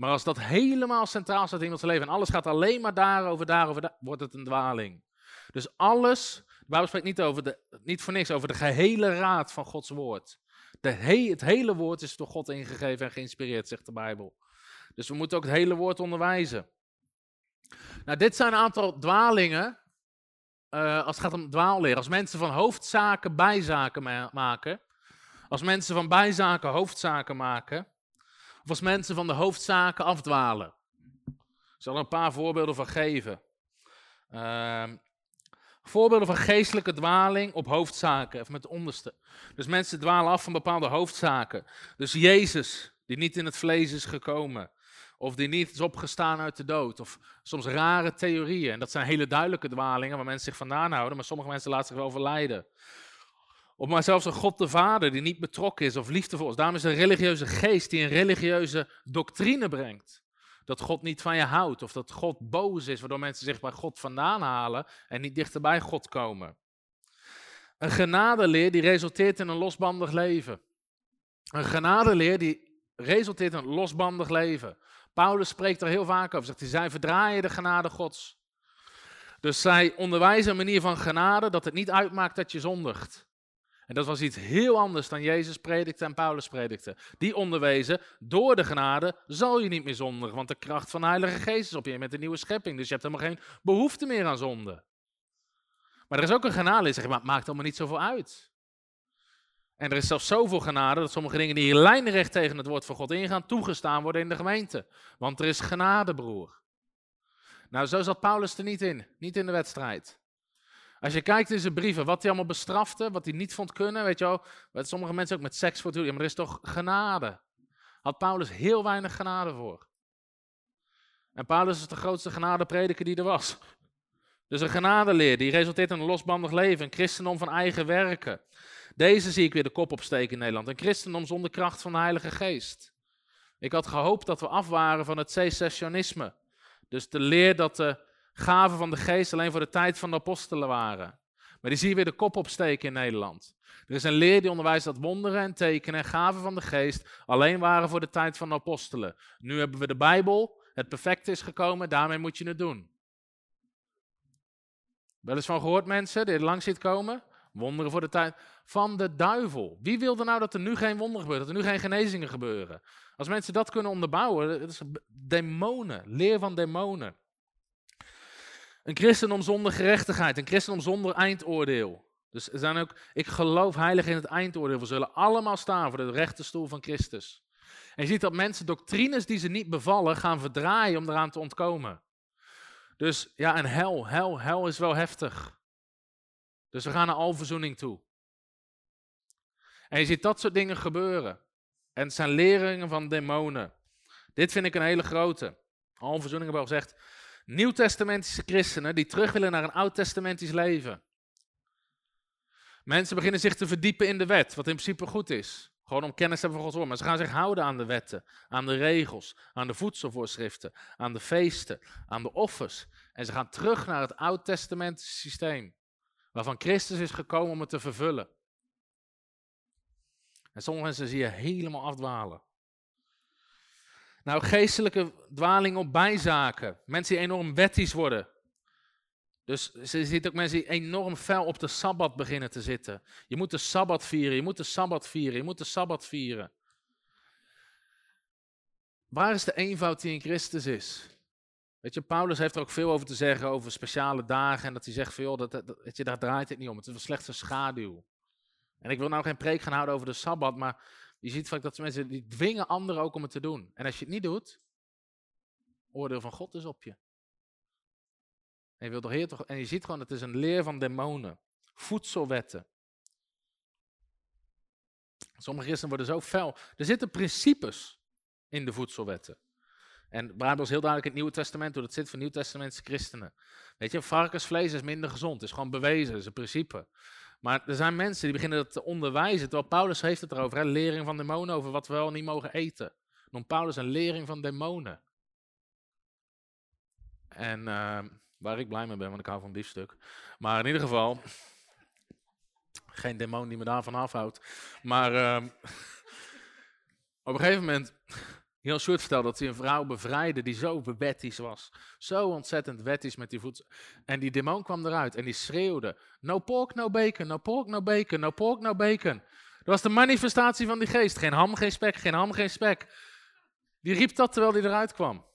Maar als dat helemaal centraal staat in ons leven en alles gaat alleen maar daarover, daarover, wordt het een dwaling. Dus alles, de Bijbel spreekt niet, over de, niet voor niks over de gehele raad van Gods woord. De het hele woord is door God ingegeven en geïnspireerd, zegt de Bijbel. Dus we moeten ook het hele woord onderwijzen. Nou, dit zijn een aantal dwalingen. Uh, als het gaat om dwaalleer. Als mensen van hoofdzaken bijzaken ma maken. Als mensen van bijzaken hoofdzaken maken. Als mensen van de hoofdzaken afdwalen. Ik zal er een paar voorbeelden van geven. Uh, voorbeelden van geestelijke dwaling op hoofdzaken, even met de onderste. Dus mensen dwalen af van bepaalde hoofdzaken. Dus Jezus, die niet in het vlees is gekomen. Of die niet is opgestaan uit de dood. Of soms rare theorieën. En dat zijn hele duidelijke dwalingen waar mensen zich vandaan houden. Maar sommige mensen laten zich wel verleiden. Of maar zelfs een God de Vader die niet betrokken is of liefdevol is. Daarom is een religieuze geest die een religieuze doctrine brengt. Dat God niet van je houdt of dat God boos is, waardoor mensen zich bij God vandaan halen en niet dichter bij God komen. Een genadeleer die resulteert in een losbandig leven. Een genadeleer die resulteert in een losbandig leven. Paulus spreekt er heel vaak over. Zegt hij, zij verdraaien de genade gods. Dus zij onderwijzen een manier van genade dat het niet uitmaakt dat je zondigt. En dat was iets heel anders dan Jezus predikte en Paulus predikte. Die onderwezen, door de genade zal je niet meer zondigen, want de kracht van de Heilige Geest is op je met een nieuwe schepping. Dus je hebt helemaal geen behoefte meer aan zonde. Maar er is ook een genade in, zeg maar het maakt allemaal niet zoveel uit. En er is zelfs zoveel genade dat sommige dingen die lijnrecht tegen het woord van God ingaan, toegestaan worden in de gemeente. Want er is genade, broer. Nou, zo zat Paulus er niet in, niet in de wedstrijd. Als je kijkt in zijn brieven, wat hij allemaal bestrafte, wat hij niet vond kunnen, weet je wel, wat sommige mensen ook met seks voor doen, maar er is toch genade. Had Paulus heel weinig genade voor. En Paulus is de grootste genadeprediker die er was. Dus een genadeleer, die resulteert in een losbandig leven, een christendom van eigen werken. Deze zie ik weer de kop opsteken in Nederland. Een christendom zonder kracht van de Heilige Geest. Ik had gehoopt dat we af waren van het secessionisme. Dus de leer dat de gaven van de geest alleen voor de tijd van de apostelen waren. Maar die zie je weer de kop opsteken in Nederland. Er is een leer die onderwijst dat wonderen en tekenen en gaven van de geest alleen waren voor de tijd van de apostelen. Nu hebben we de Bijbel, het perfecte is gekomen, daarmee moet je het doen. Wel eens van gehoord mensen die er lang ziet komen? Wonderen voor de tijd van de duivel. Wie wilde nou dat er nu geen wonderen gebeuren, dat er nu geen genezingen gebeuren? Als mensen dat kunnen onderbouwen, dat is demonen, leer van demonen. Een christendom zonder gerechtigheid, een christendom zonder eindoordeel. Dus er zijn ook, ik geloof heilig in het eindoordeel. We zullen allemaal staan voor de rechterstoel van Christus. En je ziet dat mensen doctrines die ze niet bevallen gaan verdraaien om eraan te ontkomen. Dus ja, een hel, hel, hel is wel heftig. Dus we gaan naar alverzoening toe. En je ziet dat soort dingen gebeuren. En het zijn leringen van demonen. Dit vind ik een hele grote. Alverzoening hebben we al gezegd. Nieuwtestamentische christenen die terug willen naar een oud-testamentisch leven. Mensen beginnen zich te verdiepen in de wet, wat in principe goed is. Gewoon om kennis te hebben van Gods woord. Maar ze gaan zich houden aan de wetten, aan de regels, aan de voedselvoorschriften, aan de feesten, aan de offers. En ze gaan terug naar het oud-testamentische systeem. Waarvan Christus is gekomen om het te vervullen. En sommige mensen zie je helemaal afdwalen. Nou, geestelijke dwaling op bijzaken. Mensen die enorm wettisch worden. Dus je ziet ook mensen die enorm fel op de Sabbat beginnen te zitten. Je moet de Sabbat vieren, je moet de Sabbat vieren, je moet de Sabbat vieren. Waar is de eenvoud die in Christus is? Weet je, Paulus heeft er ook veel over te zeggen over speciale dagen. En dat hij zegt van, joh, dat, dat, je, daar draait het niet om. Het is een slechte schaduw. En ik wil nou geen preek gaan houden over de Sabbat, maar je ziet vaak dat mensen die dwingen anderen ook om het te doen. En als je het niet doet, oordeel van God is op je. En je, wilt toch, toch, en je ziet gewoon, het is een leer van demonen. Voedselwetten. Sommige christenen worden zo fel. Er zitten principes in de voedselwetten. En Bijbel is heel duidelijk het Nieuwe Testament hoe dat zit voor Nieuw-Testamentse christenen. Weet je, varkensvlees is minder gezond. Het is gewoon bewezen, is een principe. Maar er zijn mensen die beginnen dat te onderwijzen. Terwijl Paulus heeft het erover, hè, lering van demonen, over wat we wel niet mogen eten. Noemt Paulus een lering van demonen. En uh, waar ik blij mee ben, want ik hou van biefstuk. Maar in ieder geval, geen demon die me daarvan afhoudt. Maar uh, op een gegeven moment Jan Sjoerd vertelde dat hij een vrouw bevrijdde die zo wettisch was. Zo ontzettend wettisch met die voet. En die demon kwam eruit en die schreeuwde: No pork, no bacon, no pork, no bacon, no pork, no bacon. Dat was de manifestatie van die geest. Geen ham, geen spek, geen ham, geen spek. Die riep dat terwijl hij eruit kwam.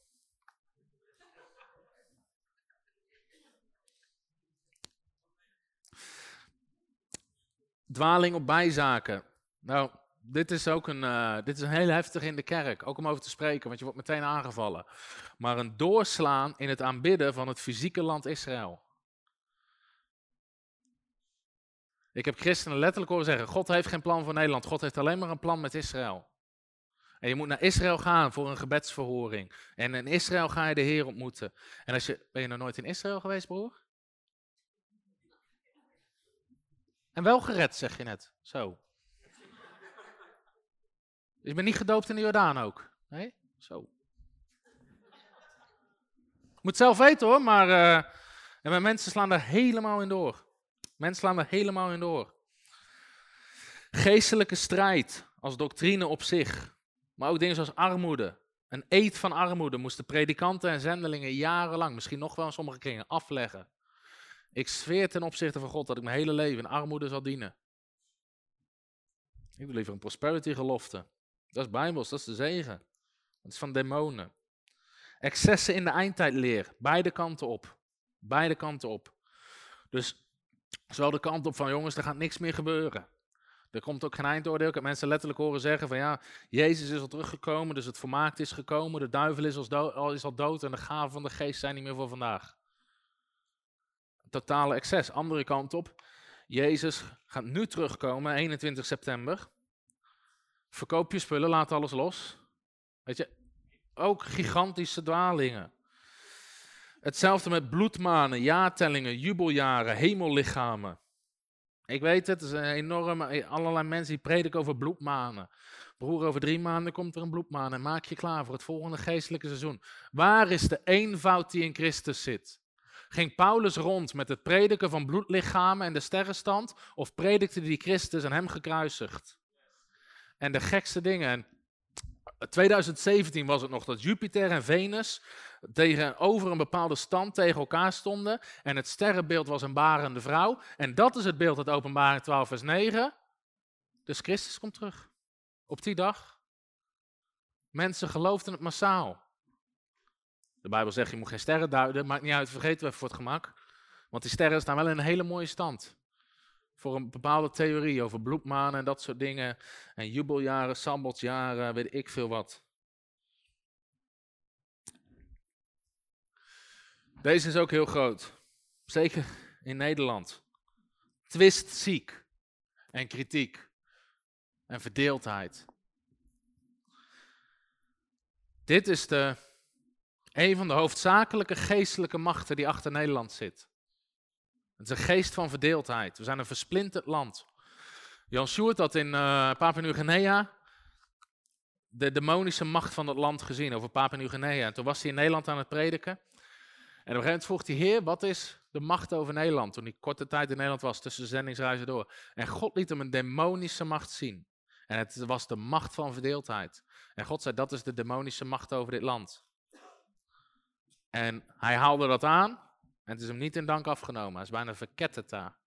Dwaling op bijzaken. Nou, dit is ook een, uh, dit is een heel heftig in de kerk, ook om over te spreken, want je wordt meteen aangevallen. Maar een doorslaan in het aanbidden van het fysieke land Israël. Ik heb christenen letterlijk horen zeggen, God heeft geen plan voor Nederland, God heeft alleen maar een plan met Israël. En je moet naar Israël gaan voor een gebedsverhoring. En in Israël ga je de Heer ontmoeten. En als je, ben je nog nooit in Israël geweest, broer? En wel gered, zeg je net. Zo. Je bent niet gedoopt in de Jordaan ook? Nee? Zo. Moet zelf weten hoor, maar en mensen slaan er helemaal in door. Mensen slaan er helemaal in door. Geestelijke strijd als doctrine op zich, maar ook dingen zoals armoede. Een eed van armoede moesten predikanten en zendelingen jarenlang, misschien nog wel in sommige kringen, afleggen. Ik zweer ten opzichte van God dat ik mijn hele leven in armoede zal dienen. Ik wil liever een prosperity gelofte. Dat is bijbels, dat is de zegen. Dat is van demonen. Excessen in de eindtijdleer, beide kanten op. Beide kanten op. Dus zowel de kant op van jongens, er gaat niks meer gebeuren. Er komt ook geen eindoordeel. Ik heb mensen letterlijk horen zeggen van ja, Jezus is al teruggekomen, dus het volmaakt is gekomen. De duivel is is al dood en de gaven van de geest zijn niet meer voor vandaag. Totale excess. Andere kant op, Jezus gaat nu terugkomen, 21 september. Verkoop je spullen, laat alles los. Weet je, ook gigantische dwalingen. Hetzelfde met bloedmanen, jaartellingen, jubeljaren, hemellichamen. Ik weet het, er zijn enorme, allerlei mensen die prediken over bloedmanen. Broer, over drie maanden komt er een bloedmaan en maak je klaar voor het volgende geestelijke seizoen. Waar is de eenvoud die in Christus zit? Ging Paulus rond met het prediken van bloedlichamen en de sterrenstand? Of predikte die Christus en hem gekruisigd? En de gekste dingen. 2017 was het nog dat Jupiter en Venus tegenover een bepaalde stand tegen elkaar stonden. En het sterrenbeeld was een barende vrouw. En dat is het beeld uit Openbaring 12, vers 9. Dus Christus komt terug. Op die dag. Mensen geloofden het massaal. De Bijbel zegt, je moet geen sterren duiden. Maakt niet uit, vergeten we even voor het gemak. Want die sterren staan wel in een hele mooie stand voor een bepaalde theorie over bloedmanen en dat soort dingen. En jubeljaren, sambotsjaren, weet ik veel wat. Deze is ook heel groot. Zeker in Nederland. Twistziek en kritiek en verdeeldheid. Dit is de, een van de hoofdzakelijke geestelijke machten die achter Nederland zit. Het is een geest van verdeeldheid. We zijn een versplinterd land. Jan Sjoerd had in uh, Papua Nieuw-Guinea de demonische macht van dat land gezien over Papua Nieuw-Guinea. En toen was hij in Nederland aan het prediken. En op een gegeven moment vroeg hij, heer, wat is de macht over Nederland? Toen hij korte tijd in Nederland was, tussen zendingsreizen door. En God liet hem een demonische macht zien. En het was de macht van verdeeldheid. En God zei, dat is de demonische macht over dit land. En hij haalde dat aan. En het is hem niet in dank afgenomen. Hij is bijna verketterd daar.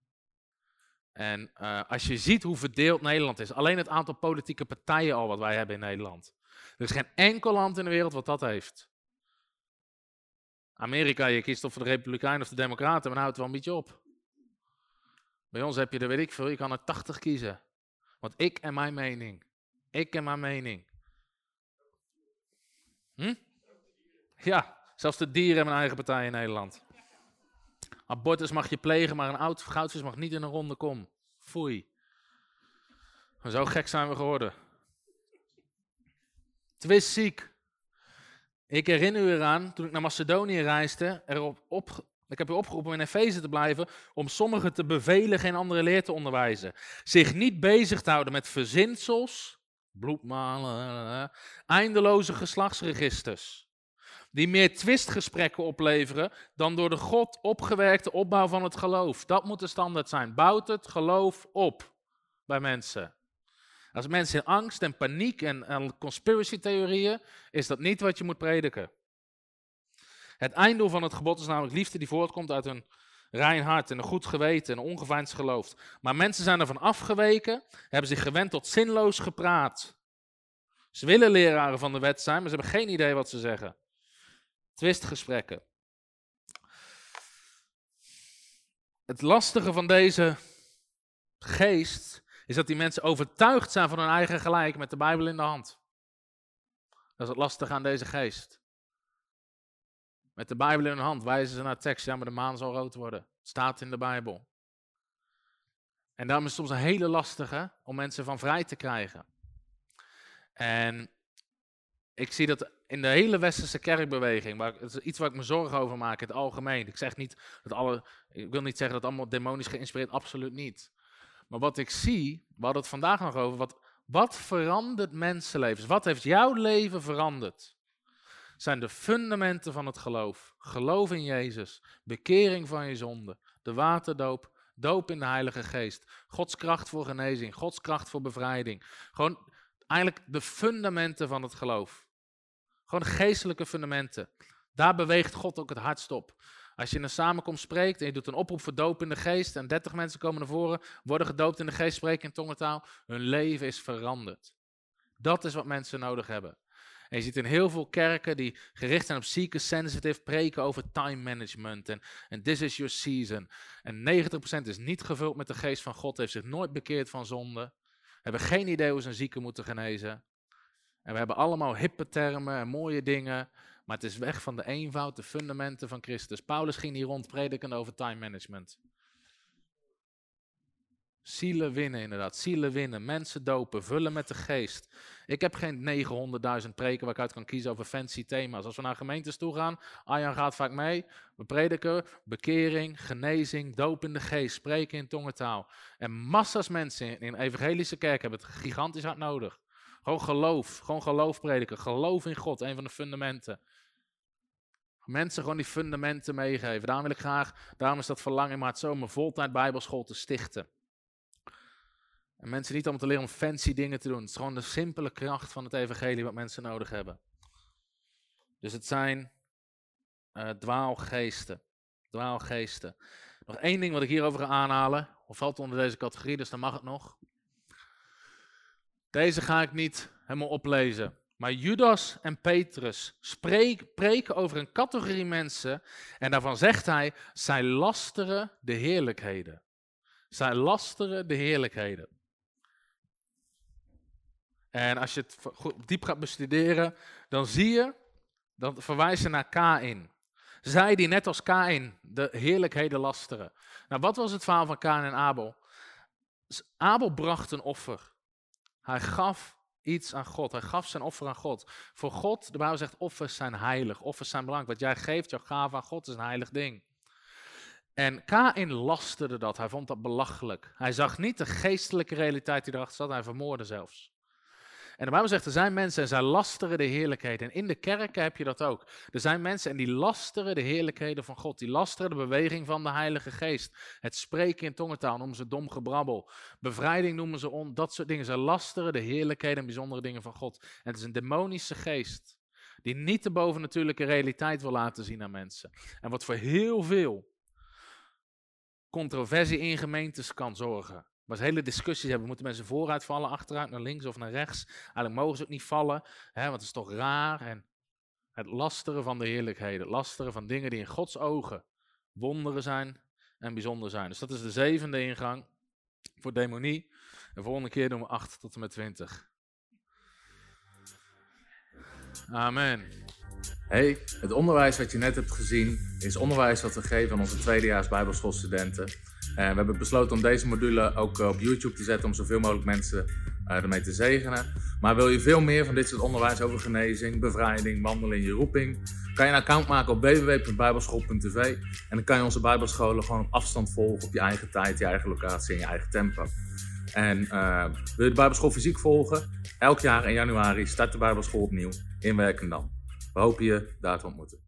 En uh, als je ziet hoe verdeeld Nederland is, alleen het aantal politieke partijen al wat wij hebben in Nederland. Er is geen enkel land in de wereld wat dat heeft. Amerika, je kiest of voor de Republikeinen of de Democraten, maar nou houdt wel een beetje op. Bij ons heb je er, weet ik veel, je kan er 80 kiezen. Want ik en mijn mening. Ik en mijn mening. Hm? Ja, zelfs de dieren hebben een eigen partij in Nederland. Abortus mag je plegen, maar een oud goudvis mag niet in een ronde kom. Foei. Zo gek zijn we geworden. Twist ziek. Ik herinner u eraan, toen ik naar Macedonië reisde, erop op, ik heb u opgeroepen om in Efeze te blijven, om sommigen te bevelen geen andere leer te onderwijzen. Zich niet bezig te houden met verzinsels, bloedmalen, eindeloze geslachtsregisters. Die meer twistgesprekken opleveren dan door de God opgewerkte opbouw van het geloof. Dat moet de standaard zijn. Bouwt het geloof op bij mensen. Als mensen in angst en paniek en, en conspiracy theorieën, is dat niet wat je moet prediken. Het einddoel van het gebod is namelijk liefde die voortkomt uit een rein hart en een goed geweten en ongeveinsd geloof. Maar mensen zijn ervan afgeweken, hebben zich gewend tot zinloos gepraat. Ze willen leraren van de wet zijn, maar ze hebben geen idee wat ze zeggen. Twistgesprekken. Het lastige van deze geest is dat die mensen overtuigd zijn van hun eigen gelijk met de Bijbel in de hand. Dat is het lastige aan deze geest. Met de Bijbel in hun hand wijzen ze naar tekst, ja, maar de maan zal rood worden. Het staat in de Bijbel. En daarom is het soms een hele lastige om mensen van vrij te krijgen. En ik zie dat in de hele westerse kerkbeweging, waar, is iets waar ik me zorgen over maak in het algemeen. Ik zeg niet dat alle, ik wil niet zeggen dat allemaal demonisch geïnspireerd, absoluut niet. Maar wat ik zie, we hadden het vandaag nog over, wat, wat verandert mensenlevens? Wat heeft jouw leven veranderd? Zijn de fundamenten van het geloof. Geloof in Jezus, bekering van je zonde, de waterdoop, doop in de Heilige Geest, Gods kracht voor genezing, Gods kracht voor bevrijding. Gewoon eigenlijk de fundamenten van het geloof. Gewoon geestelijke fundamenten. Daar beweegt God ook het hardst op. Als je in een samenkomst spreekt en je doet een oproep voor doop in de geest en 30 mensen komen naar voren, worden gedoopt in de geest, spreken in tongentaal, hun leven is veranderd. Dat is wat mensen nodig hebben. En je ziet in heel veel kerken die gericht zijn op seeker sensitive preken over time management en, en this is your season. En 90% is niet gevuld met de geest van God, heeft zich nooit bekeerd van zonde, hebben geen idee hoe ze een zieke moeten genezen. En we hebben allemaal hippe termen en mooie dingen. Maar het is weg van de eenvoud, de fundamenten van Christus. Paulus ging hier rond prediken over time management. Zielen winnen, inderdaad. Zielen winnen. Mensen dopen. Vullen met de geest. Ik heb geen 900.000 preken waar ik uit kan kiezen over fancy thema's. Als we naar gemeentes toe gaan, Arjan gaat vaak mee. We prediken bekering, genezing, doop in de geest, spreken in tongentaal. En massa's mensen in evangelische kerk hebben het gigantisch hard nodig. Gewoon geloof. Gewoon geloof prediken. Geloof in God, een van de fundamenten. Mensen gewoon die fundamenten meegeven. Daarom wil ik graag, daarom is dat verlangen in maart zomer voltijd bijbelschool te stichten. En mensen niet om te leren om fancy dingen te doen. Het is gewoon de simpele kracht van het evangelie wat mensen nodig hebben. Dus het zijn uh, dwaalgeesten. Dwaalgeesten. Nog één ding wat ik hierover ga aanhalen. Of valt onder deze categorie, dus dan mag het nog. Deze ga ik niet helemaal oplezen. Maar Judas en Petrus spreken over een categorie mensen en daarvan zegt hij, zij lasteren de heerlijkheden. Zij lasteren de heerlijkheden. En als je het diep gaat bestuderen, dan zie je, dan verwijzen naar Kain. Zij die net als Kain de heerlijkheden lasteren. Nou, wat was het verhaal van Kain en Abel? Abel bracht een offer. Hij gaf iets aan God. Hij gaf zijn offer aan God. Voor God, de Bijbel zegt, offers zijn heilig. Offers zijn belangrijk. Wat jij geeft, jouw gave aan God, is een heilig ding. En Kain lasterde dat. Hij vond dat belachelijk. Hij zag niet de geestelijke realiteit die erachter zat. Hij vermoorde zelfs. En de Bijbel zegt, er zijn mensen en zij lasteren de heerlijkheden. En in de kerken heb je dat ook. Er zijn mensen en die lasteren de heerlijkheden van God. Die lasteren de beweging van de Heilige Geest. Het spreken in tongentaal noemen ze dom gebrabbel. Bevrijding noemen ze on, dat soort dingen. Ze lasteren de heerlijkheden en bijzondere dingen van God. En het is een demonische geest die niet de bovennatuurlijke realiteit wil laten zien aan mensen. En wat voor heel veel controversie in gemeentes kan zorgen. Als hele discussies hebben, moeten mensen vooruit vallen, achteruit, naar links of naar rechts. Eigenlijk mogen ze ook niet vallen, hè, want het is toch raar. En het lasteren van de heerlijkheden, het lasteren van dingen die in Gods ogen wonderen zijn en bijzonder zijn. Dus dat is de zevende ingang voor demonie. De volgende keer doen we 8 tot en met 20. Amen. Hey, het onderwijs wat je net hebt gezien is onderwijs wat we geven aan onze tweedejaars Bijbelschoolstudenten. En we hebben besloten om deze module ook op YouTube te zetten om zoveel mogelijk mensen uh, ermee te zegenen. Maar wil je veel meer van dit soort onderwijs over genezing, bevrijding, wandelen in je roeping, kan je een account maken op www.bijbelschool.tv en dan kan je onze bijbelscholen gewoon op afstand volgen op je eigen tijd, je eigen locatie en je eigen tempo. En wil je de Bijbelschool fysiek volgen? Elk jaar in januari start de Bijbelschool opnieuw in Werkendam. We hopen je daar te ontmoeten.